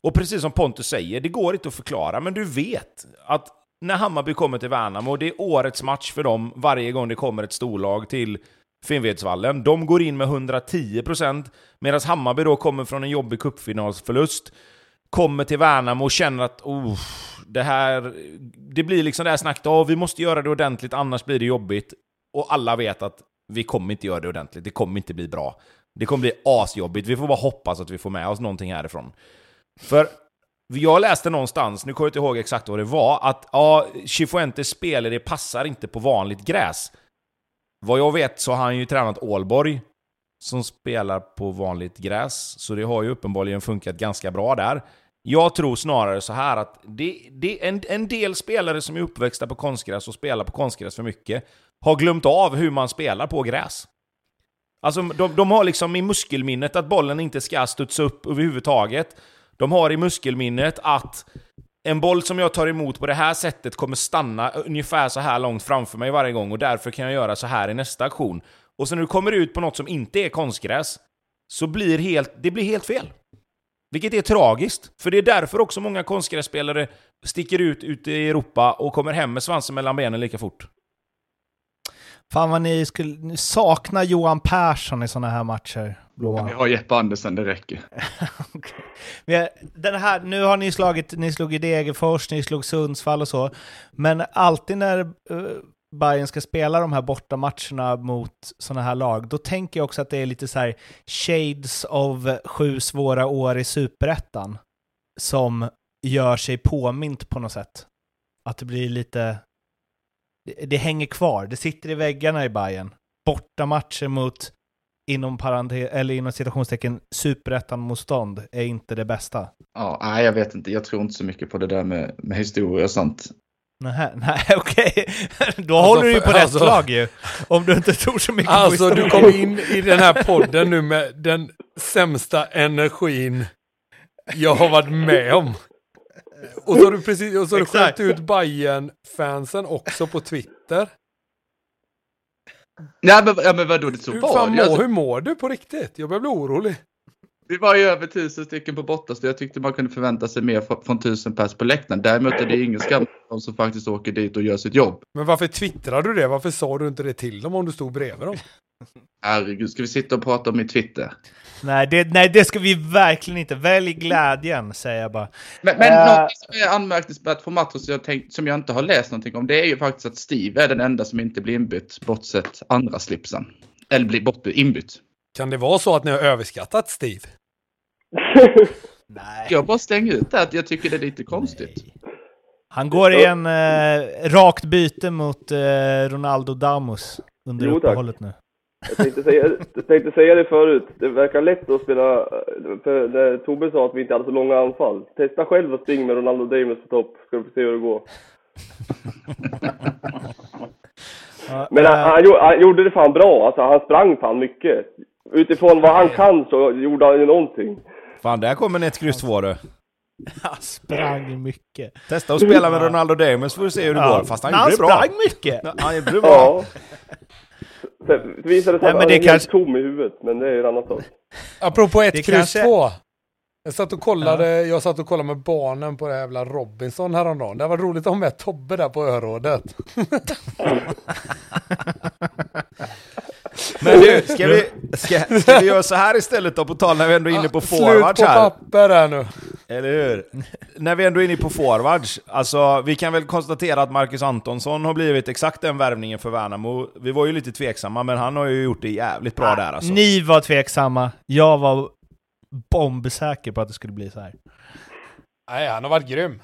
Och precis som Pontus säger, det går inte att förklara, men du vet att när Hammarby kommer till Värnamo, det är årets match för dem varje gång det kommer ett storlag till Finnvedsvallen. De går in med 110% medan Hammarby då kommer från en jobbig cupfinalsförlust, kommer till Värnamo och känner att oh, det här... Det blir liksom det här snacket oh, vi måste göra det ordentligt, annars blir det jobbigt. Och alla vet att vi kommer inte göra det ordentligt, det kommer inte bli bra. Det kommer bli asjobbigt, vi får bara hoppas att vi får med oss någonting härifrån. För jag läste någonstans, nu kommer jag inte ihåg exakt vad det var, att ja, Chifuentes spelare passar inte på vanligt gräs. Vad jag vet så har han ju tränat Ålborg, som spelar på vanligt gräs, så det har ju uppenbarligen funkat ganska bra där. Jag tror snarare så här att det, det en, en del spelare som är uppväxta på konstgräs och spelar på konstgräs för mycket har glömt av hur man spelar på gräs. Alltså, de, de har liksom i muskelminnet att bollen inte ska studsa upp överhuvudtaget. De har i muskelminnet att en boll som jag tar emot på det här sättet kommer stanna ungefär så här långt framför mig varje gång och därför kan jag göra så här i nästa aktion. Och så när du kommer ut på något som inte är konstgräs, så blir helt, det blir helt fel. Vilket är tragiskt, för det är därför också många konstgrässpelare sticker ut ute i Europa och kommer hem med svansen mellan benen lika fort. Fan vad ni skulle sakna Johan Persson i sådana här matcher. Blåa. Vi har Jeppe Andersen, det räcker. okay. Den här, nu har ni slagit, ni slog i Degerfors, ni slog Sundsvall och så. Men alltid när uh, Bayern ska spela de här bortamatcherna mot sådana här lag, då tänker jag också att det är lite så här shades of sju svåra år i superettan som gör sig påmint på något sätt. Att det blir lite... Det, det hänger kvar, det sitter i väggarna i Bayern. Bortamatcher mot inom, parentes, eller inom citationstecken superettan-motstånd är inte det bästa. Ja, nej, jag vet inte. Jag tror inte så mycket på det där med, med historia och sånt. Nej, nej okej. Okay. Då alltså, håller du ju på alltså, rätt lag ju. Om du inte tror så mycket alltså, på. Alltså, du kom in i den här podden nu med den sämsta energin jag har varit med om. Och så har du precis, och så har du skällt ut bayern fansen också på Twitter. Nej men, ja, men vadå, det så hur, var det. Alltså, hur mår du på riktigt? Jag börjar bli orolig. Vi var ju över tusen stycken på borta så jag tyckte man kunde förvänta sig mer från tusen pers på läktaren. Däremot är det ingen skam de som faktiskt åker dit och gör sitt jobb. Men varför twittrar du det? Varför sa du inte det till dem om du stod bredvid dem? Herregud, ska vi sitta och prata om min Twitter? Nej det, nej, det ska vi verkligen inte. Välj glädjen, säger jag bara. Men, men uh, något som är anmärkningsvärt på matchen som jag, tänkt, som jag inte har läst någonting om, det är ju faktiskt att Steve är den enda som inte blir inbytt, bortsett andra slipsen. Eller blir bort, inbytt. Kan det vara så att ni har överskattat Steve? nej. Jag bara stänger ut det, att jag tycker det är lite konstigt. Nej. Han går i en eh, rakt byte mot eh, Ronaldo Damus under jo, uppehållet nu. Jag tänkte, säga, jag tänkte säga det förut, det verkar lätt att spela, för när Tobbe sa att vi inte hade så långa anfall. Testa själv att springa med Ronaldo Damus på topp, ska du få se hur det går. Men han, han, han, gjorde det fan bra, alltså han sprang fan mycket. Utifrån vad han kan så gjorde han ju någonting. Fan, där kommer ett kryss två du. Han sprang mycket. Testa att spela med Ronaldo Damus får du se hur det ja. går. Fast han, han gjorde det bra. Han sprang mycket! Han gjorde det bra. Ja. Det visade sig att han är kanske... helt tom i huvudet, men det är ju en annan sak. Apropå ett kryss kanske... två. Jag satt och kollade, ja. jag satt och kollade med barnen på det här jävla Robinson häromdagen. Det var roligt att ha med Tobbe där på örådet. Men du, ska vi, ska, ska vi göra så här istället då, på tal när vi ändå är inne på forwards här? Slut på papper här nu. Eller hur? när vi ändå är inne på forwards, alltså vi kan väl konstatera att Marcus Antonsson har blivit exakt den värvningen för Värnamo. Vi var ju lite tveksamma, men han har ju gjort det jävligt bra där alltså. Ni var tveksamma, jag var bombsäker på att det skulle bli så här. Nej, han har varit grym.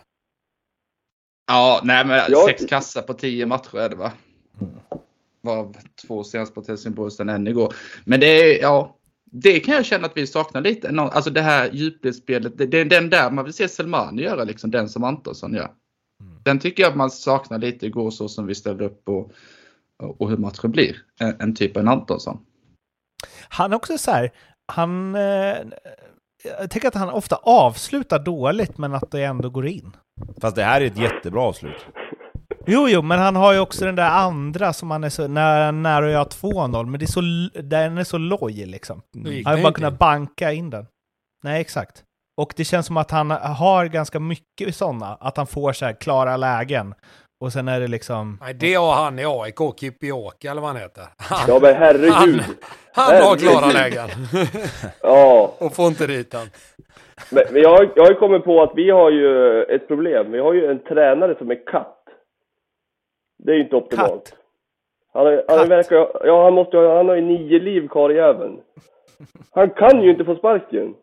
Ja, nej men jag... sex kassar på tio matcher är det va? Var två senast på Helsingborg sen än igår. Men det är, ja, det kan jag känna att vi saknar lite. Alltså det här djupledsspelet, det, det är den där man vill se Selmani göra, liksom den som Antonsson gör. Mm. Den tycker jag att man saknar lite igår så som vi ställde upp på och hur matchen blir. En, en typ av en Antonsson. Han är också så här, han... Eh, jag tänker att han ofta avslutar dåligt, men att det ändå går in. Fast det här är ett jättebra avslut. Jo, jo, men han har ju också den där andra som han är så när, nära att göra 2-0, men det är så, den är så loj liksom. Gick Han har bara kunnat banka in den. Nej, exakt. Och det känns som att han har ganska mycket sådana, att han får så här klara lägen. Och sen är det liksom... Nej, det har han i AIK, Kipioka eller vad han heter. Han, Ja men herregud. han har herregud. klara lägen. Ja. Och får inte dit han. Men, men jag, har- jag har ju kommit på att vi har ju ett problem. Vi har ju en tränare som är katt. Det är ju inte optimalt. Katt. Han, har- han Katt. verkar ja han måste ha, han har ju nio liv karljäveln. Han kan ju inte få sparken.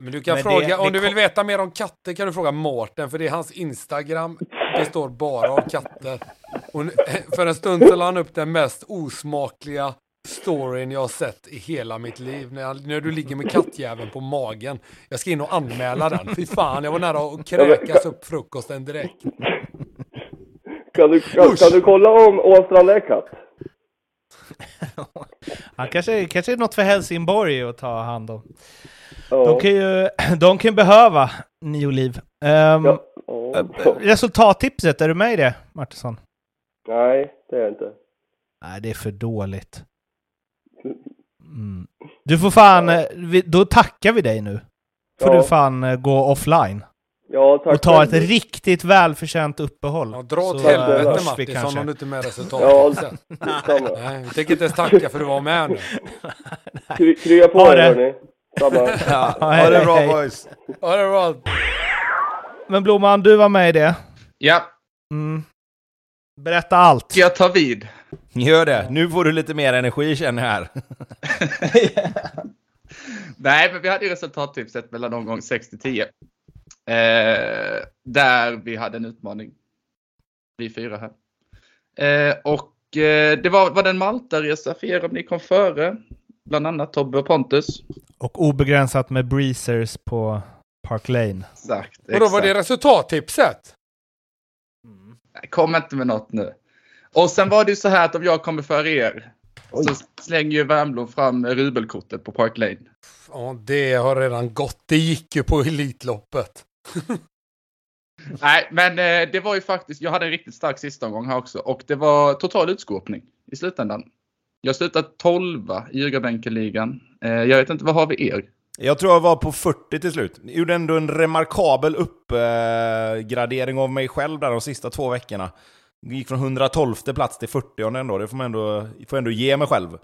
Men du kan Men det- fråga, det om du vill kom- veta mer om katter kan du fråga Mårten, för det är hans Instagram består bara av katter. Och för en stund så la han upp den mest osmakliga storyn jag har sett i hela mitt liv. När, jag, när du ligger med kattjäveln på magen. Jag ska in och anmäla den. Fy fan, jag var nära att kräkas upp frukosten direkt. Kan du, kan, kan du kolla om Åstrand är katt? Han kanske, kanske är något för Helsingborg att ta hand om. Ja. De kan ju de kan behöva nio liv. Ehm, ja. ja. eh, Resultattipset, är du med i det, Martinsson? Nej, det är jag inte. Nej, det är för dåligt. Mm. Du får fan, eh, då tackar vi dig nu. Får du fan eh, gå offline. Ja, tack Och ta ett riktigt välförtjänt uppehåll. Ja, dra åt helvete kanske. om du inte är med Ja, resultatet. detsamma. Nej, vi tänker inte ens tacka för att du var med nu. Kry, krya på Ha er det. hörni. Ja, ha det bra hej. boys. Ja, det var Men Blomman, du var med i det. Ja, Mm. Berätta allt. ska jag ta vid? Gör det. Nu får du lite mer energi känner jag här. Nej, men vi hade ju resultattipset mellan någon gång 6 till 10. Eh, där vi hade en utmaning. Vi fyra här. Eh, och eh, det var, var det en Malta-resa för er om ni kom före. Bland annat Tobbe och Pontus. Och obegränsat med breezers på Park Lane. Exakt. Och då var det exakt. resultattipset? Nej, Kom inte med något nu. Och sen var det ju så här att om jag kommer före er så slänger ju Värmblom fram rubelkortet på Park Lane. Ja, det har redan gått. Det gick ju på Elitloppet. Nej, men eh, det var ju faktiskt, jag hade en riktigt stark sista omgång här också och det var total utskåpning i slutändan. Jag slutade 12 i Ljugarbänkenligan. Eh, jag vet inte, vad har vi er? Jag tror jag var på 40 till slut. Jag gjorde ändå en remarkabel uppgradering av mig själv där de sista två veckorna. Gick från 112 plats till 40 ändå. Det får man ändå, får ändå ge mig själv.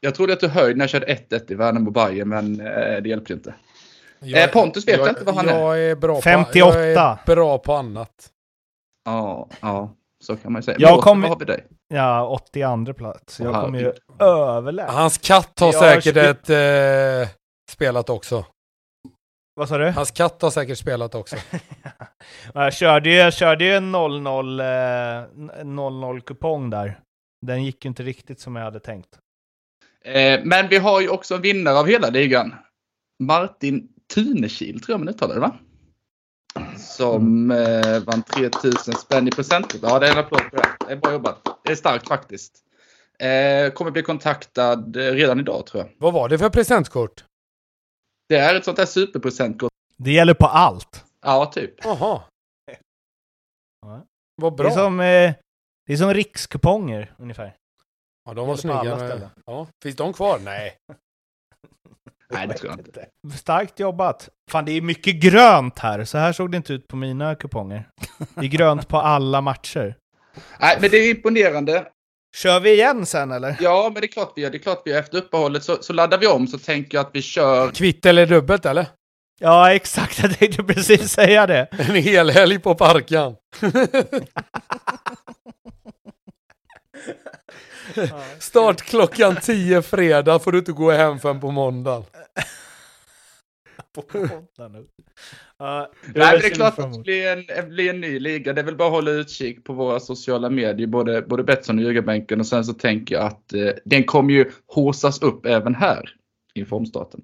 Jag trodde att du höjd när jag körde 1-1 i Värnamo Bayern men eh, det hjälpte inte. Jag, Eh, Pontus vet jag inte vad han är. jag är. Bra På, 58. jag är bra på annat. Ja, ja, så kan man ju säga. Jag Mårten, kom- vad har vi dig? Ja, 82 plats. Jag Aha, kommer ju överlägsa. Hans katt har Jag säkert kör- ett, eh, spelat också. Vad sa du? Hans katt har säkert spelat också. Jag körde ju, jag körde ju en 0-0 eh, 0-0 kupong där. Den gick ju inte riktigt som jag hade tänkt. Eh, men vi har ju också en vinnare av hela ligan. Martin Tunekil tror jag man uttalar det va? Som eh, vann 3000 spänn i present. Ja, det är en applåd för det. Det är bra jobbat. Det är starkt faktiskt. Eh, kommer bli kontaktad eh, redan idag tror jag. Vad var det för presentkort? Det är ett sånt där superpresentkort. Det gäller på allt. Ja, typ. Jaha. Ja. Vad Det bra. är som, eh, det är som rikskuponger ungefär. Ja, de var snygga. Ja. Finns de kvar? Nej. Nej, det tror jag inte. Starkt jobbat. Fan, det är mycket grönt här. Så här såg det inte ut på mina kuponger. Det är grönt på alla matcher. Nej, men det är imponerande. Kör vi igen sen eller? Ja, men det är klart vi gör. Det är klart vi gör. Efter uppehållet så, så laddar vi om så tänker jag att vi kör. Kvitt eller dubbelt eller? Ja, exakt. Jag tänkte precis säga det. En hel helg på parken. Start klockan 10 fredag får du inte gå hem förrän på måndagen. På podden nu. Nej, det är klart att det blir en, det blir en ny liga. Det är väl bara att hålla utkik på våra sociala medier, både, både Betsson och Ljugarbänken. Och sen så tänker jag att eh, den kommer ju håsas upp även här i formstarten.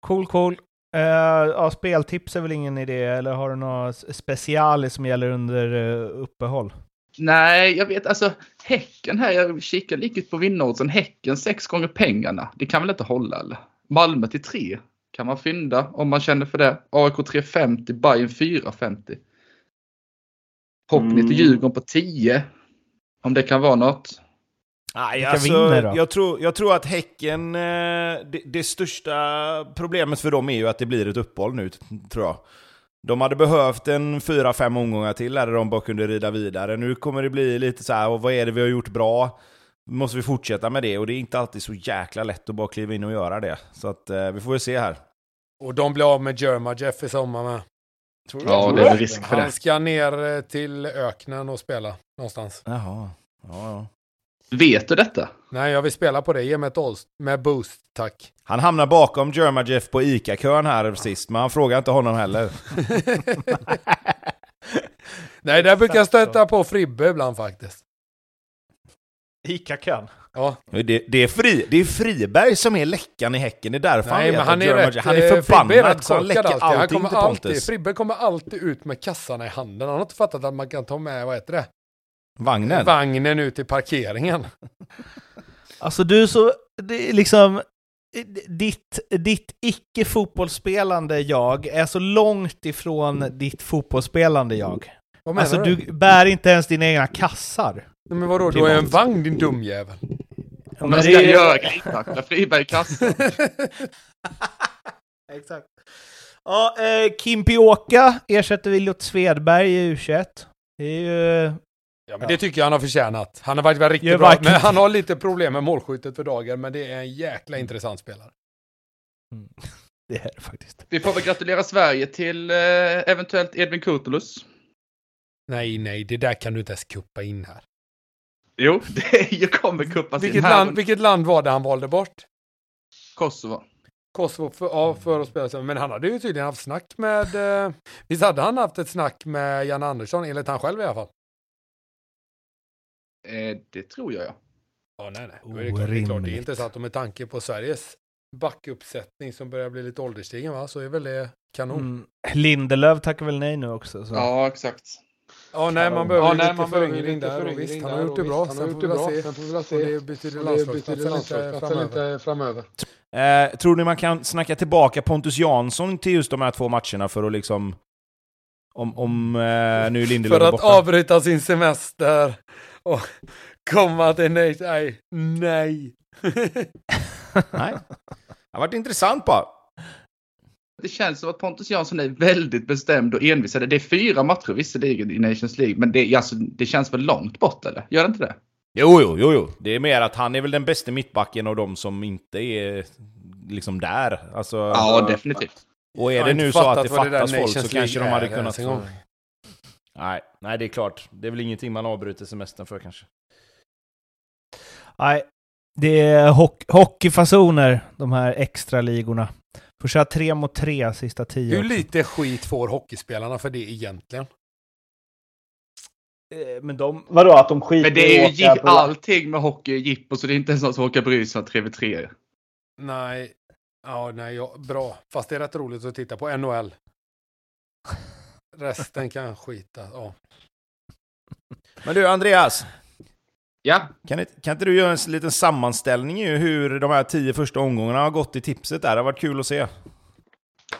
Cool, cool. Uh, ja, speltips är väl ingen idé, eller har du något special som gäller under uh, uppehåll? Nej, jag vet alltså Häcken här, jag kikar lite på vinnaroddsen. Häcken sex gånger pengarna. Det kan väl inte hålla eller? Malmö till tre kan man fynda om man känner för det. AIK 350, Bayern 450. Hockney till Mm. Djurgården på 10. Om det kan vara något. Nej, alltså, jag, tror, jag tror att Häcken, eh, det, det största problemet för dem är ju att det blir ett uppehåll nu, tror jag. De hade behövt en fyra, fem omgångar till där de bara kunde rida vidare. Nu kommer det bli lite så här, och vad är det vi har gjort bra? Måste vi fortsätta med det? Och det är inte alltid så jäkla lätt att bara kliva in och göra det. Så att eh, vi får väl se här. Och de blir av med Jerma Jeff i sommar med. Tror Ja, det är risk för det. Han ska ner eh, till öknen och spela någonstans. Jaha. Ja, ja. Vet du detta? Nej, jag vill spela på det. Ge mig ett Olst med boost, tack. Han hamnar bakom Jeff på ICA-kön här sist, men han frågar inte honom heller. Nej, där brukar jag stöta på Fribbe ibland faktiskt. Ica-kön. Ja, Det, det, är fri, det är Friberg som är läckan i Häcken, det är därför nej, han men han är Jerma rätt, han är eh, Fribbe är förbannad rätt så han läcker alltid. Han allting kommer till alltid, Pontus. Fribbe kommer alltid ut med kassarna i handen. Han har inte fattat att man kan ta med, vad heter det? Vagnen. Vagnen ut till parkeringen. Alltså du så, det är liksom, ditt, ditt icke-fotbollsspelande jag är så långt ifrån ditt fotbollsspelande jag. Vad menar Alltså du? du bär inte ens dina egna kassar. Nej, men vadå, du är en vagn din dumjävel. Om men man det ska är- göra grejtackla Friberg i kassan. Exakt. Ja, eh, Kim Pioka ersätter Williot Svedberg i U21. Det är ju... Ja, men det tycker jag han har förtjänat. Han har varit riktigt bra, men han har lite problem med målskyttet för dagen, men det är en jäkla intressant spelare. Det är det faktiskt. Vi får väl gratulera Sverige till eh, eventuellt Edvin Kurtulus. Nej, nej, det där kan du inte ens kuppa in här. Jo, det kommer kuppas in Vilket här. land, vilket land var det han valde bort? Kosovo. Kosovo för, ja, för att spela sig. Men han hade ju tydligen haft snack med... Eh, visst hade han haft ett snack med Jan Andersson, enligt han själv i alla fall? Eh, det tror jag ja. Ja, nej, nej. Då är det, klart, det är klart, det är intressant. Och med tanke på Sveriges backuppsättning som börjar bli lite ålderstigen, va? Så är väl det kanon. Mm. Lindelöf tackar väl nej nu också. Så. Ja, exakt. Ja, nej, man behöver Ja, ju nej, lite man föryngring lite där. Och visst, han har gjort det och bra. Sen får vi väl se. Och det betyder landslagsplatsen lite framöver. Eh, tror ni man kan snacka tillbaka Pontus Jansson till just de här två matcherna för att liksom... Om, om eh, nu Lindelöf För att borta? avbryta sin semester och komma till nej. Nej. nej. Nej. Det har varit intressant bara. Det känns som att Pontus Jansson är väldigt bestämd och envis. Det är fyra matcher visserligen i Nations League, men det, alltså, det känns väl långt bort eller? Gör det inte det? Jo, jo, jo, jo. Det är mer att han är väl den bästa mittbacken av de som inte är liksom där. Alltså, Ja, definitivt. och är det nu så att det vad det fattas folk Nations så kanske de hade kunnat... Nej, nej, det är klart. Det är väl ingenting man avbryter semestern för kanske. Nej, det är hock hockeyfasoner, de här extra ligorna. Får köra tre mot tre sista tio. Hur också. lite skit får hockeyspelarna för det egentligen? Eh, Men de... Vadå, att de skiter Men det är ju att åka på- allting med hockey jippo, så det är inte ens någon som orkar bry sig om 3v3. Nej. Ja, nej, ja, bra. Fast det är rätt roligt att titta på NHL. Resten kan skita. Ja. Men du, Andreas. Ja, Kan, inte- kan inte du göra en liten sammanställning i hur de här tio första omgångarna har gått i tipset där? Det har varit kul att se.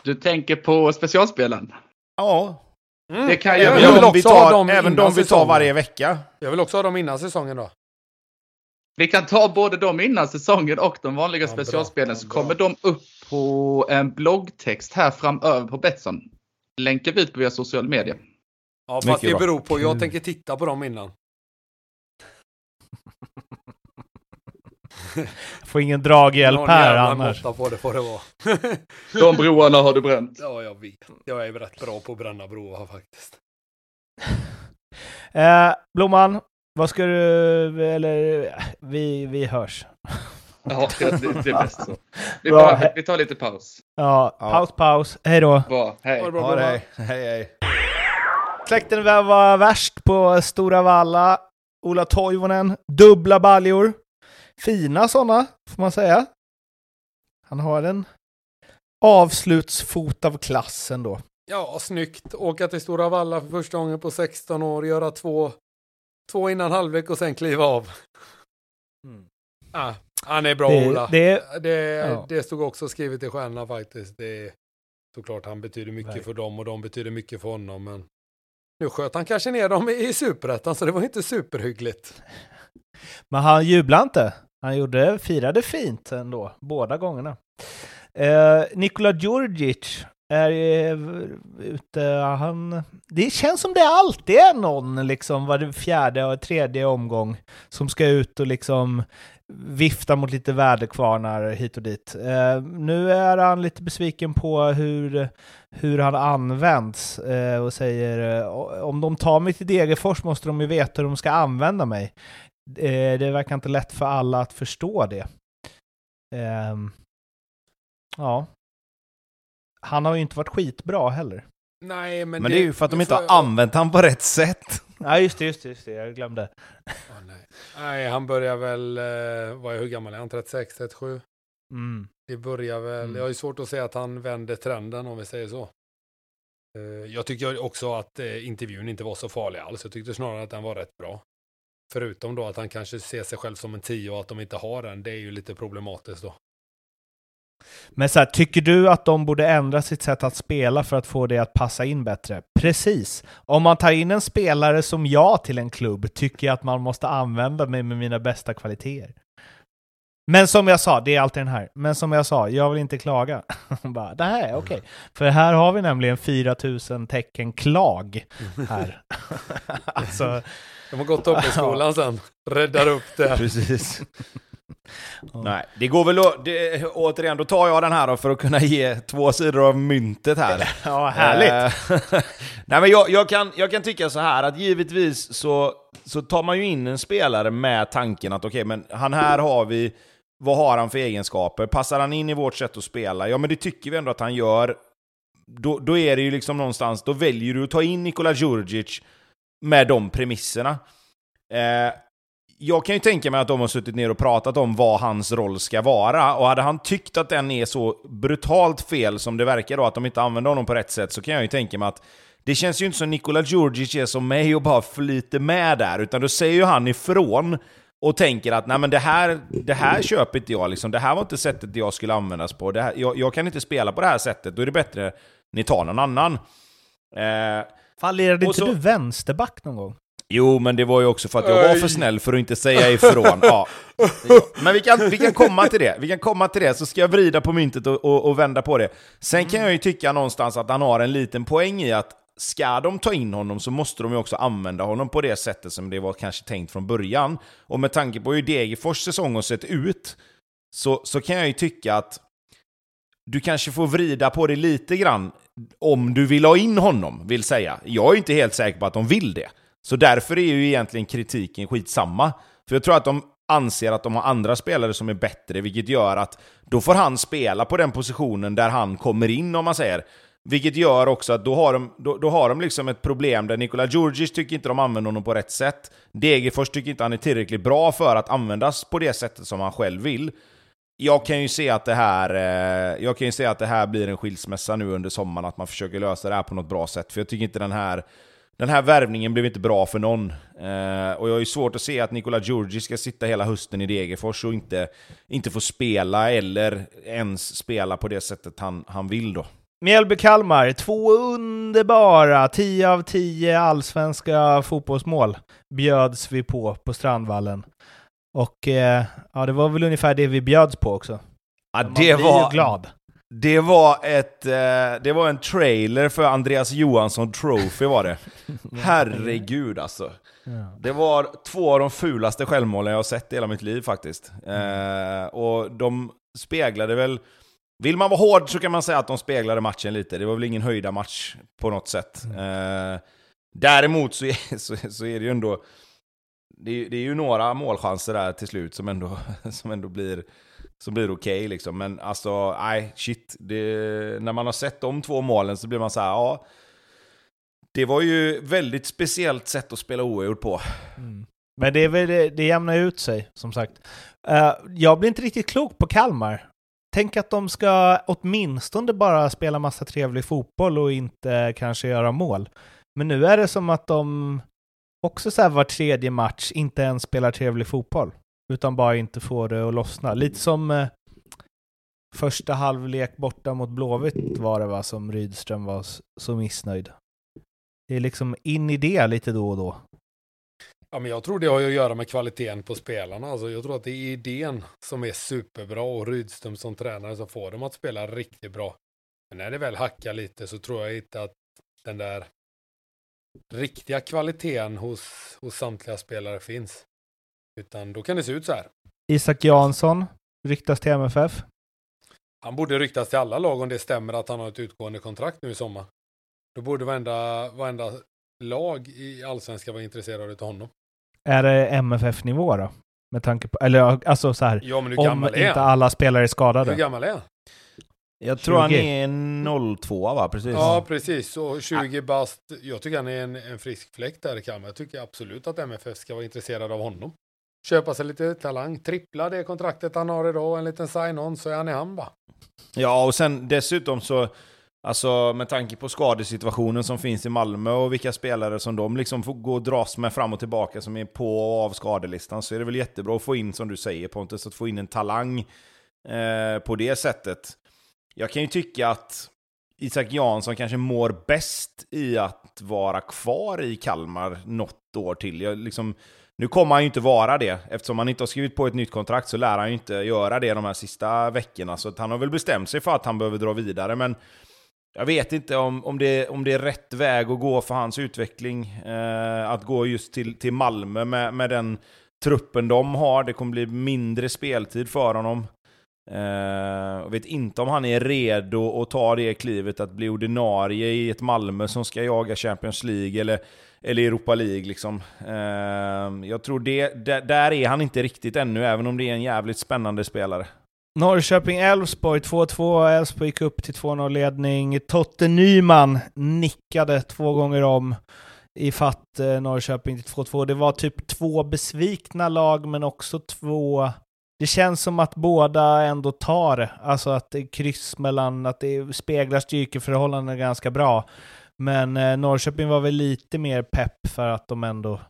du tänker på specialspelen. Ja, Mm. Det kan jag Även de vi tar, dem även de vi tar varje vecka. Jag vill också ha dem innan säsongen då. Vi kan ta både de innan säsongen och de vanliga Ja, bra. specialspelen så Ja, bra. kommer de upp på en bloggtext här framöver på Betsson. Länkar vi ut på via social media. Ja, fast det beror på. Jag Kul. tänker titta på dem innan. Får ingen draghjälp här annars. på det får det vara. De broarna har du bränt. ja, jag vet. Jag är rätt bra på att bränna broar faktiskt. Eh, Blomman, vad ska du... Eller... Vi, vi hörs. Ja, det, det, är bäst så. Vi, Bra. bara, vi tar lite paus. Ja, Ja. paus, paus. Hej då. Bra, hej. Ha det bra, Ha Blomman. det. Hej, hej. Släkten var värst på Stora Valla. Ola Toivonen, dubbla baljor. Fina sådana, får man säga. Han har en avslutsfot av klassen då. Ja, snyggt. Åka till Stora Valla för första gången på 16 år, göra två två innan halvlek och sen kliva av. Mm. Ah, han är bra Det- Ola. det- det, ja. det stod också skrivet i stjärnorna faktiskt. Det är såklart han betyder mycket Verkligen. för dem och de betyder mycket för honom. Men nu sköt han kanske ner dem i, superettan så det var inte superhyggligt. Men han jublade inte. Han gjorde, firade fint ändå, båda gångerna. Eh, Nikola Djurdjic är eh, ute, han... Det känns som det alltid är någon, liksom, var fjärde och tredje omgång, som ska ut och liksom vifta mot lite väderkvarnar hit och dit. Eh, nu är han lite besviken på hur, hur han används eh, och säger eh, om de tar mig till Degerfors måste de ju veta hur de ska använda mig. Eh, det verkar inte lätt för alla att förstå det. Ehm, ja. Han har ju inte varit skitbra heller. Nej, men, Men det är ju för att de inte har använt han på rätt sätt. Nej, just det, just det, just det, jag glömde. Åh, nej. nej, han börjar väl, eh, vad är, hur gammal är han? 36, 37? Mm. Det börjar väl, Mm. jag har ju svårt att säga att han vänder trenden om vi säger så. Eh, Jag tycker också att eh, intervjun inte var så farlig alls. Jag tyckte snarare att den var rätt bra. Förutom då att han kanske ser sig själv som en 10 och att de inte har den. Det är ju lite problematiskt då. Men så här, tycker du att de borde ändra sitt sätt att spela för att få det att passa in bättre? Precis. Om man tar in en spelare som jag till en klubb tycker jag att man måste använda mig med mina bästa kvaliteter. Men som jag sa, det är alltid den här. Men som jag sa, jag vill inte klaga. Bara, det här är okej. För här har vi nämligen 4000 tecken klag här. alltså, De har gått upp i skolan sen. Räddar upp det. Precis. Ja. Nej, det går väl att... Det, återigen, då tar jag den här då för att kunna ge två sidor av myntet här. ja, härligt. Eh, Nej, men jag, jag, kan, jag kan tycka så här att givetvis så, så tar man ju in en spelare med tanken att okej, men han här har vi, vad har han för egenskaper? Passar han in i vårt sätt att spela? Ja, men det tycker vi ändå att han gör. Då, då är det ju liksom någonstans, då väljer du att ta in Nikola Djurdjic med de premisserna. Eh, jag kan ju tänka mig att de har suttit ner och pratat om vad hans roll ska vara, och hade han tyckt att den är så brutalt fel som det verkar då, att de inte använder honom på rätt sätt, så kan jag ju tänka mig att det känns ju inte som Nikola Djurdjic är som mig och bara flyter med där, utan då säger ju han ifrån och tänker att nej men det här, det här köper inte jag, liksom. det här var inte sättet jag skulle användas på, det här, jag, jag kan inte spela på det här sättet, då är det bättre ni tar någon annan. Eh, Fan, lirade inte så- du vänsterback någon gång? Jo, men det var ju också för att jag var för snäll för att inte säga ifrån. Ja. Men vi kan, vi kan komma till det. Vi kan komma till det, så ska jag vrida på myntet och, och, och vända på det. Sen kan jag ju tycka någonstans att han har en liten poäng i att ska de ta in honom så måste de ju också använda honom på det sättet som det var kanske tänkt från början. Och med tanke på hur Degerfors säsong har sett ut, så, så kan jag ju tycka att du kanske får vrida på det lite grann om du vill ha in honom, vill säga. Jag är inte helt säker på att de vill det. Så därför är ju egentligen kritiken skitsamma. För jag tror att de anser att de har andra spelare som är bättre, vilket gör att då får han spela på den positionen där han kommer in, om man säger. Vilket gör också att då har de, då, då har de liksom ett problem där Nikola Djurdjic tycker inte de använder honom på rätt sätt. Degerfors tycker inte han är tillräckligt bra för att användas på det sättet som han själv vill. Jag kan ju se att det här, eh, jag kan ju se att det här blir en skilsmässa nu under sommaren, att man försöker lösa det här på något bra sätt. För jag tycker inte den här, den här värvningen blev inte bra för någon. Eh, och jag har ju svårt att se att Nikola Djurdjic ska sitta hela hösten i Degerfors och inte, inte få spela eller ens spela på det sättet han, han vill då. Mjällby-Kalmar, två underbara 10 av 10 allsvenska fotbollsmål bjöds vi på på Strandvallen. Och eh, ja, det var väl ungefär det vi bjöds på också. Ja, Man det, blir var, ju glad. Det, var ett, eh, det var en trailer för Andreas Johansson Trophy var det. Herregud alltså. Det var två av de fulaste självmålen jag har sett i hela mitt liv faktiskt. Eh, och de speglade väl... Vill man vara hård så kan man säga att de speglade matchen lite. Det var väl ingen höjda match på något sätt. Eh, däremot så är, så, så är det ju ändå... Det är, det är ju några målchanser där till slut som ändå, som ändå blir, som blir okej liksom. Men alltså, nej, shit. Det, när man har sett de två målen så blir man så här, ja... Det var ju väldigt speciellt sätt att spela oavgjort på. Mm. Men det, är väl, det, det jämnar ut sig, som sagt. Uh, jag blir inte riktigt klok på Kalmar. Tänk att de ska åtminstone bara spela massa trevlig fotboll och inte kanske göra mål. Men nu är det som att de också så här var tredje match inte ens spelar trevlig fotboll. Utan bara inte får det att lossna. Lite som eh, första halvlek borta mot Blåvitt var det va, som Rydström var så missnöjd. Det är liksom in i det lite då och då. Ja, men jag tror det har ju att göra med kvaliteten på spelarna. Alltså, jag tror att det är idén som är superbra och Rydström som tränare som får dem att spela riktigt bra. Men när det väl hackar lite så tror jag inte att den där riktiga kvaliteten hos, hos samtliga spelare finns. Utan då kan det se ut så här. Isak Jansson ryktas till MFF. Han borde ryktas till alla lag om det stämmer att han har ett utgående kontrakt nu i sommar. Då borde varenda, varenda lag i allsvenskan vara intresserade av honom. Är det MFF-nivå då? Med tanke på, eller alltså så här, Ja, om inte han? alla spelare är skadade. Hur gammal är han? Jag tror han 20. är 02 va? Precis. Ja, precis. Och 20 bast. Jag tycker han är en, en frisk fläkt där i Kalmar. Jag tycker absolut att MFF ska vara intresserad av honom. Köpa sig lite talang, trippla det kontraktet han har idag, en liten sign-on så är han i hamn va? Ja, och sen dessutom så, alltså med tanke på skadesituationen som finns i Malmö och vilka spelare som de liksom får gå och dras med fram och tillbaka som är på och av skadelistan så är det väl jättebra att få in, som du säger Pontus, att få in en talang eh, på det sättet. Jag kan ju tycka att Isak Jansson kanske mår bäst i att vara kvar i Kalmar något år till. Jag liksom, nu kommer han ju inte vara det. Eftersom han inte har skrivit på ett nytt kontrakt så lär han ju inte göra det de här sista veckorna. Så att han har väl bestämt sig för att han behöver dra vidare. Men jag vet inte om, om, det, om det är rätt väg att gå för hans utveckling. Eh, att gå just till, till Malmö med, med den truppen de har. Det kommer bli mindre speltid för honom. Eh, jag vet inte om han är redo att ta det klivet att bli ordinarie i ett Malmö som ska jaga Champions League eller, eller Europa League. Liksom. Ehm, jag tror det, där, är han inte riktigt ännu, även om det är en jävligt spännande spelare. Norrköping-Elfsborg 2-2. Elfsborg gick upp till 2-0-ledning. Totte Nyman nickade två gånger om i fatt eh, Norrköping till 2-2. Det var typ två besvikna lag, men också två... Det känns som att båda ändå tar det. Alltså att det är kryss mellan, att det speglar styrkeförhållandena ganska bra. Men eh, Norrköping var väl lite mer pepp för att de ändå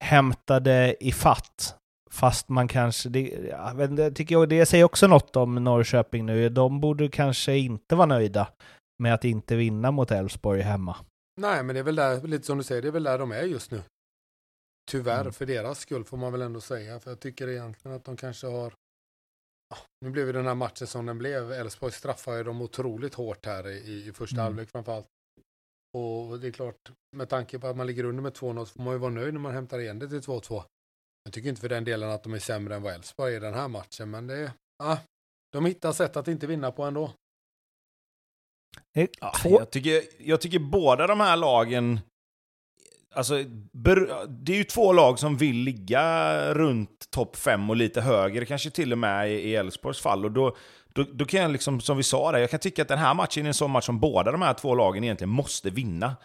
hämtade i fatt. Fast man kanske, det, ja, men det tycker jag, det säger också något om Norrköping nu. De borde kanske inte vara nöjda med att inte vinna mot Elfsborg hemma. Nej, men det är väl där, lite som du säger, det är väl där de är just nu. Tyvärr, Mm. för deras skull får man väl ändå säga. För jag tycker egentligen att de kanske har... Ja, nu blev ju den här matchen som den blev. Elfsborg straffade dem otroligt hårt här i, i första Mm. halvlek framförallt. Och det är klart, med tanke på att man ligger under med 2-0 så får man ju vara nöjd när man hämtar igen det till 2-2. Jag tycker inte för den delen att de är sämre än vad Elfsborg är i den här matchen, men det är... Ja, de hittar sätt att inte vinna på ändå. Ja, jag, tycker, jag tycker båda de här lagen... Alltså, det är ju två lag som vill ligga runt topp 5 och lite högre, kanske till och med i i Elfsborgs fall. Och då, då, då kan jag, liksom, som vi sa där, jag kan tycka att den här matchen är en sån match som båda de här två lagen egentligen måste vinna.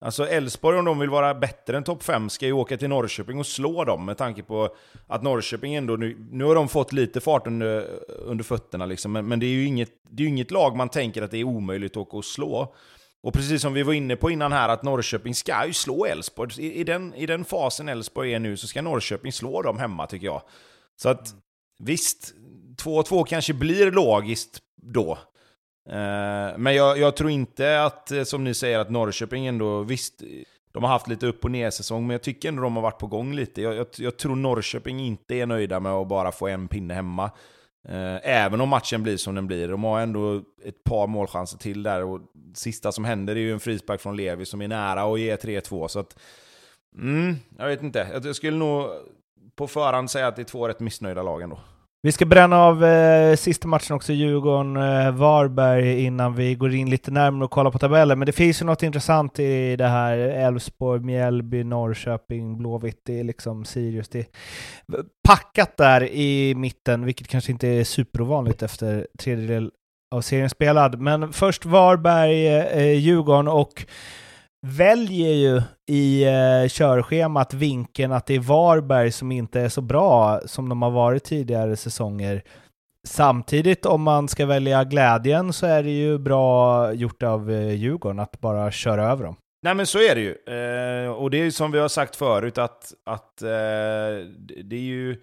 Alltså Elfsborg, om de vill vara bättre än topp 5, ska ju åka till Norrköping och slå dem med tanke på att Norrköping ändå, nu, nu har de fått lite fart under, under fötterna liksom, men, men det är ju inget, det är inget lag man tänker att det är omöjligt att åka och slå. Och precis som vi var inne på innan här, att Norrköping ska ju slå Elfsborg. I, i, den, I den fasen Elfsborg är nu så ska Norrköping slå dem hemma tycker jag. Så att visst, 2-2 kanske blir logiskt då. Eh, men jag, jag tror inte att, eh, som ni säger, att Norrköping ändå, visst, de har haft lite upp och ner säsong, men jag tycker ändå de har varit på gång lite. Jag, jag, jag tror Norrköping inte är nöjda med att bara få en pinne hemma. Eh, även om matchen blir som den blir. De har ändå ett par målchanser till där. Och sista som händer är ju en frispark från Levi som är nära att ge 3-2. Så att, mm, jag vet inte. Jag skulle nog på förhand säga att det är två rätt missnöjda lag ändå. Vi ska bränna av eh, sista matchen också, Djurgården-Varberg, eh, innan vi går in lite närmare och kollar på tabellen. Men det finns ju något intressant i det här. Elfsborg, Mjällby, Norrköping, Blåvitt. Det är liksom Sirius. Det är packat där i mitten, vilket kanske inte är superovanligt efter tredjedel av serien spelad. Men först Varberg, eh, Djurgården och väljer ju i eh, körschemat vinkeln att det är Varberg som inte är så bra som de har varit tidigare säsonger. Samtidigt om man ska välja glädjen så är det ju bra gjort av eh, Djurgården att bara köra över dem. Nej men så är det ju. Eh, och det är ju som vi har sagt förut att, att eh, det är ju...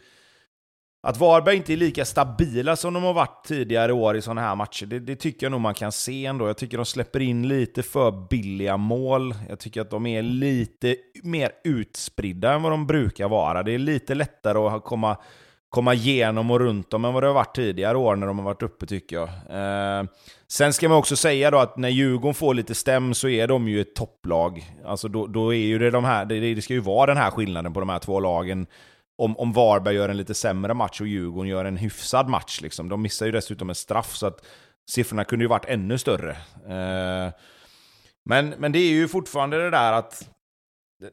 Att Varberg inte är lika stabila som de har varit tidigare år i sådana här matcher, det, det, tycker jag nog man kan se ändå. Jag tycker de släpper in lite för billiga mål. Jag tycker att de är lite mer utspridda än vad de brukar vara. Det är lite lättare att komma, komma igenom och runt dem än vad det har varit tidigare år när de har varit uppe tycker jag. Eh, sen ska man också säga då att när Djurgården får lite stäm så är de ju ett topplag. Alltså då, då är ju det de här, det, det ska ju vara den här skillnaden på de här två lagen om, om Varberg gör en lite sämre match och Djurgården gör en hyfsad match. Liksom. De missar ju dessutom en straff, så att siffrorna kunde ju varit ännu större. Eh, men, men det är ju fortfarande det där att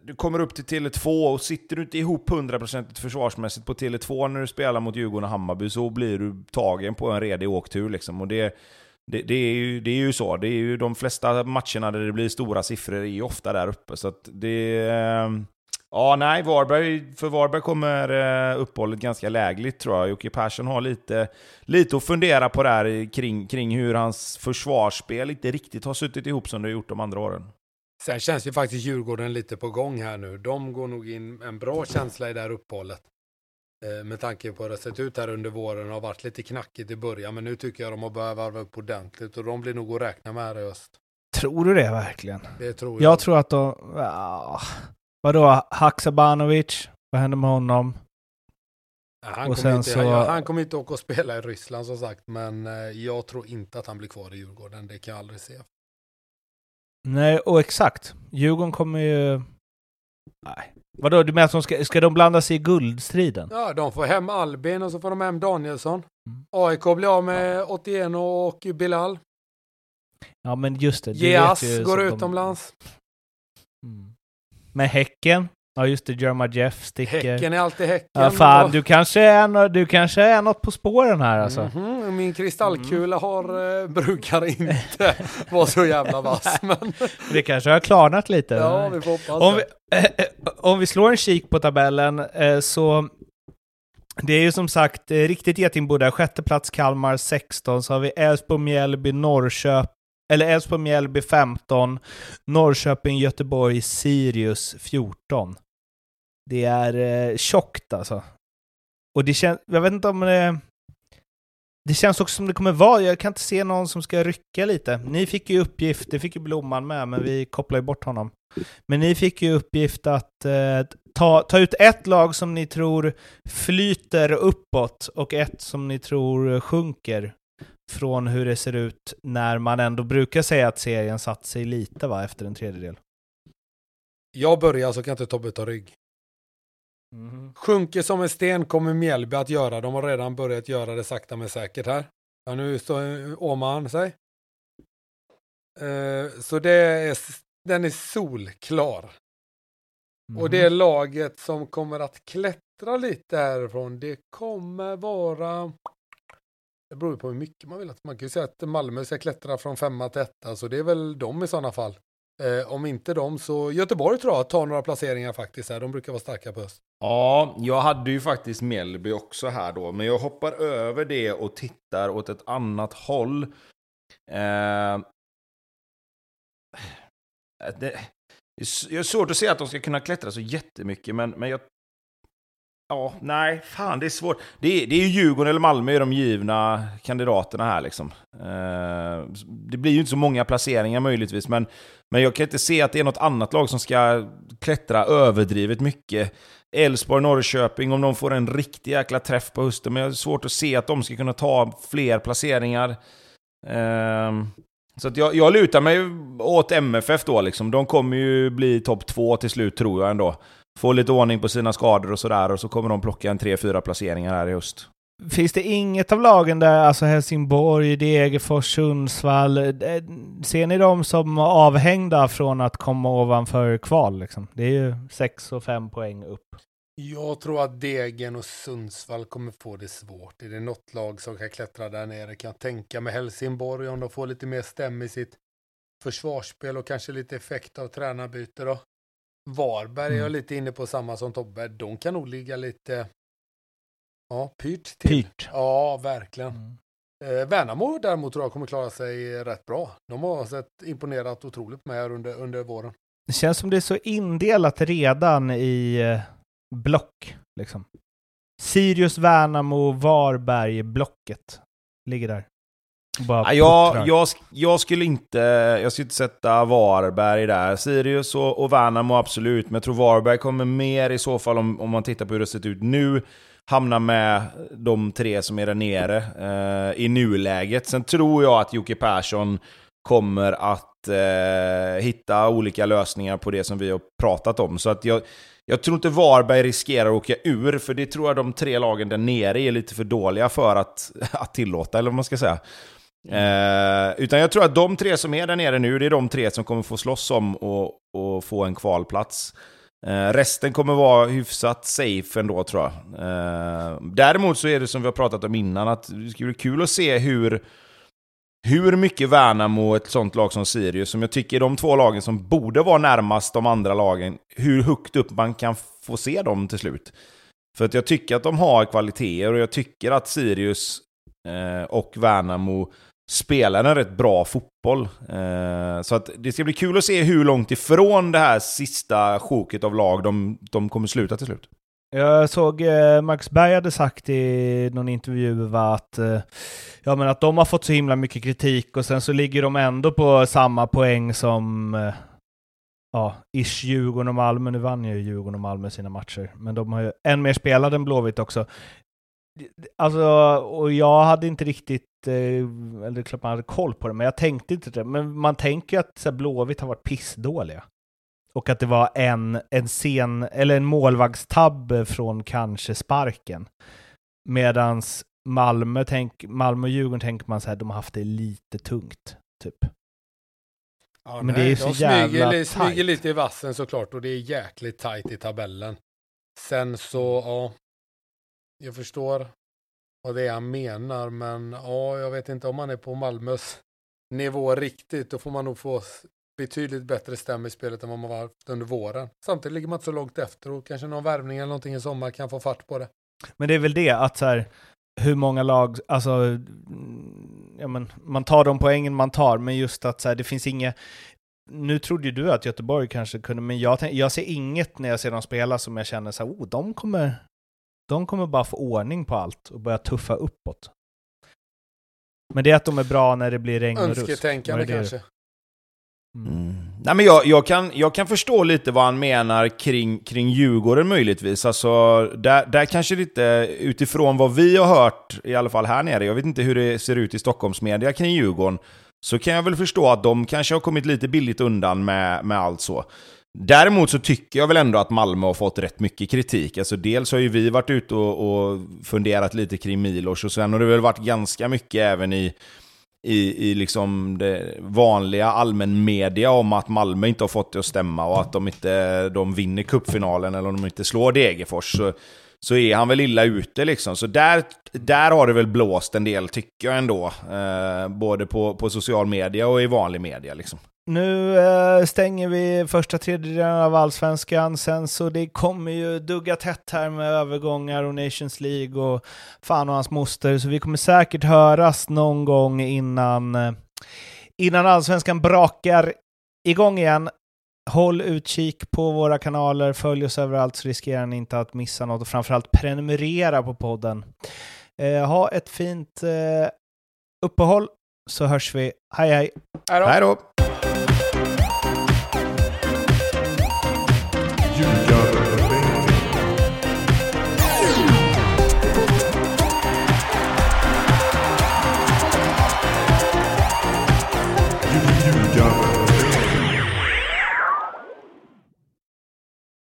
du kommer upp till Tele2 och sitter du inte ihop 100% försvarsmässigt på Tele2 när du spelar mot Djurgården och Hammarby så blir du tagen på en redig åktur. Liksom. Och det, det, det, är ju, det är ju så. Det är ju de flesta matcherna där det blir stora siffror är ju ofta där uppe. Så det... Eh, Ja, nej, Varberg, för Varberg kommer eh, uppehållet ganska lägligt tror jag. Jocke Persson har lite, lite att fundera på där kring, kring hur hans försvarsspel inte riktigt har suttit ihop som det har gjort de andra åren. Sen känns ju faktiskt Djurgården lite på gång här nu. De går nog in en bra känsla i det här uppehållet. Eh, med tanke på hur det sett ut här under våren och har varit lite knackigt i början. Men nu tycker jag de har börjat varva upp ordentligt och de blir nog att räkna med här i höst. Tror du det verkligen? Det tror jag. Jag tror att de... Ja. Vadå, Haksabanovic? Vad händer med honom? Han, kommer inte, så... han, kommer inte åka och spela i Ryssland som sagt, men eh, jag tror inte att han blir kvar i Djurgården. Det kan jag aldrig se. Nej, och exakt. Djurgården kommer ju... Nej. Vadå, du menar att de ska, ska de blanda sig i guldstriden? Ja, de får hem Albin och så får de hem Danielsson. Mm. AIK blir av med Otieno och Bilal. Ja, men just det. Geas går utomlands. De... Mm. Med Häcken. Ja just det, Jerma Jeff sticker. Häcken är alltid Häcken. Ja, fan, du kanske, är, du kanske är något på spåren här alltså. Mm -hmm. Min kristallkula mm. har, eh, brukar inte vara så jävla vass. men... Det kanske har klarnat lite. Ja, vi får hoppas om vi, eh, om vi slår en kik på tabellen eh, så det är ju som sagt eh, riktigt getingbo där. Sjätte plats Kalmar 16, så har vi Elfsborg, Mjällby, Norrköping eller Elfsborg, Mjällby 15, Norrköping, Göteborg, Sirius 14. Det är eh, tjockt alltså. Och det känns, jag vet inte om det... Det känns också som det kommer vara, jag kan inte se någon som ska rycka lite. Ni fick ju uppgift, det fick ju Blomman med, men vi kopplar ju bort honom. Men ni fick ju uppgift att eh, ta, ta ut ett lag som ni tror flyter uppåt och ett som ni tror eh, sjunker från hur det ser ut när man ändå brukar säga att serien satt sig lite va, efter en tredjedel. Jag börjar så kan inte Tobbe ta rygg. Mm. Sjunker som en sten kommer Mjällby att göra. De har redan börjat göra det sakta men säkert här. Ja, nu står Åman sig. Uh, så det är, den är solklar. Mm. Och det är laget som kommer att klättra lite härifrån. Det kommer vara det beror på hur mycket man vill. Man kan ju säga att Malmö ska klättra från femma till etta, så det är väl de i sådana fall. Eh, om inte de så Göteborg tror jag tar några placeringar faktiskt här. De brukar vara starka på höst. Ja, jag hade ju faktiskt Mjällby också här då, men jag hoppar över det och tittar åt ett annat håll. Eh, det, det är svårt att se att de ska kunna klättra så jättemycket, men, men jag Ja, nej, fan det är svårt. Det är, det är ju Djurgården eller Malmö är de givna kandidaterna här liksom. Eh, det blir ju inte så många placeringar möjligtvis, men, men jag kan inte se att det är något annat lag som ska klättra överdrivet mycket. Elfsborg, Norrköping, om de får en riktig jäkla träff på hösten, men jag har svårt att se att de ska kunna ta fler placeringar. Eh, så att jag, jag lutar mig åt MFF då liksom. De kommer ju bli topp två till slut tror jag ändå få lite ordning på sina skador och sådär och så kommer de plocka en 3-4 placeringar här i höst. Finns det inget av lagen där, alltså Helsingborg, Degerfors, Sundsvall, eh, ser ni dem som avhängda från att komma ovanför kval? Liksom? Det är ju 6 och 5 poäng upp. Jag tror att Degen och Sundsvall kommer få det svårt. Är det något lag som kan klättra där nere kan jag tänka mig Helsingborg om de får lite mer stäm i sitt försvarsspel och kanske lite effekt av tränarbyte då. Varberg mm. är jag lite inne på samma som Tobbe. De kan nog ligga lite ja, pyrt till. Pyrt. Ja, verkligen. Mm. Eh, Värnamo däremot tror jag kommer klara sig rätt bra. De har sett imponerat otroligt med här under, under våren. Det känns som det är så indelat redan i eh, block. Liksom. Sirius, Värnamo, Varberg, blocket ligger där. Bara ja, jag, jag, skulle inte, jag skulle inte sätta Varberg där. Sirius och, och Värnamo absolut, men jag tror Varberg kommer mer i så fall om, om man tittar på hur det sett ut nu hamna med de tre som är där nere eh, i nuläget. Sen tror jag att Jocke Persson kommer att eh, hitta olika lösningar på det som vi har pratat om. Så att jag, jag tror inte Varberg riskerar att åka ur, för det tror jag de tre lagen där nere är lite för dåliga för att, att tillåta, eller vad man ska säga. Mm. Eh, utan jag tror att de tre som är där nere nu, det är de tre som kommer få slåss om och, få en kvalplats. Eh, resten kommer vara hyfsat safe ändå tror jag. Eh, däremot så är det som vi har pratat om innan, att det skulle bli kul att se hur, hur mycket Värnamo, ett sånt lag som Sirius, som jag tycker är de två lagen som borde vara närmast de andra lagen, hur högt upp man kan få se dem till slut. För att jag tycker att de har kvaliteter och jag tycker att Sirius eh, och Värnamo spelar en rätt bra fotboll. Eh, så att det ska bli kul att se hur långt ifrån det här sista sjoket av lag de, de kommer sluta till slut. Jag såg eh, Max Berg hade sagt i någon intervju att, eh, ja, men att de har fått så himla mycket kritik och sen så ligger de ändå på samma poäng som eh, ja, ish Djurgården och Malmö. Nu vann ju Djurgården och Malmö sina matcher, men de har ju en mer spelad än Blåvitt också. Alltså, och jag hade inte riktigt, eh, eller klart man hade koll på det, men jag tänkte inte det. Men man tänker ju att så här, Blåvitt har varit pissdåliga. Och att det var en, en sen, eller en målvaktstabb från kanske sparken. Medans Malmö, tänk, Malmö och Djurgården tänker man så här, de har haft det lite tungt, typ. Ja, men nej, det är så de jävla smyger, smyger lite i vassen såklart och det är jäkligt tajt i tabellen. Sen så, ja, jag förstår vad det är han menar, men ja, jag vet inte om han är på Malmös nivå riktigt. Då får man nog få betydligt bättre stäm i spelet än vad man var under våren. Samtidigt ligger man inte så långt efter och kanske någon värvning eller någonting i sommar kan få fart på det. Men det är väl det att så här, hur många lag, alltså, ja, men, man tar de poängen man tar, men just att så här, det finns inga, nu trodde ju du att Göteborg kanske kunde, men jag, jag ser inget när jag ser dem spela som jag känner så här, oh, de kommer, de kommer bara få ordning på allt och börja tuffa uppåt. Men det är att de är bra när det blir regn och rusk. Önsketänkande kanske. Mm. mm. Nej, men jag, jag, kan, jag kan förstå lite vad han menar kring, kring Djurgården möjligtvis. Alltså, där, där kanske lite utifrån vad vi har hört, i alla fall här nere, jag vet inte hur det ser ut i Stockholmsmedia kring Djurgården, så kan jag väl förstå att de kanske har kommit lite billigt undan med, med allt så. Däremot så tycker jag väl ändå att Malmö har fått rätt mycket kritik. Alltså dels har ju vi varit ute och, och funderat lite kring Milos och sen har det väl varit ganska mycket även i, i, i liksom det vanliga allmänmedia om att Malmö inte har fått det att stämma och att de inte de vinner kuppfinalen eller om de inte slår Degerfors. Så, så är han väl illa ute liksom. Så där, där har det väl blåst en del tycker jag ändå. Eh, både på, på social media och i vanlig media liksom. Nu eh, stänger vi första tredjedelen av allsvenskan, sen så det kommer ju dugga tätt här med övergångar och Nations League och fan och hans moster, så vi kommer säkert höras någon gång innan, eh, innan allsvenskan brakar igång igen. Håll utkik på våra kanaler, följ oss överallt så riskerar ni inte att missa något och framförallt prenumerera på podden. Eh, ha ett fint eh, uppehåll så hörs vi. Hej hej! Hej då!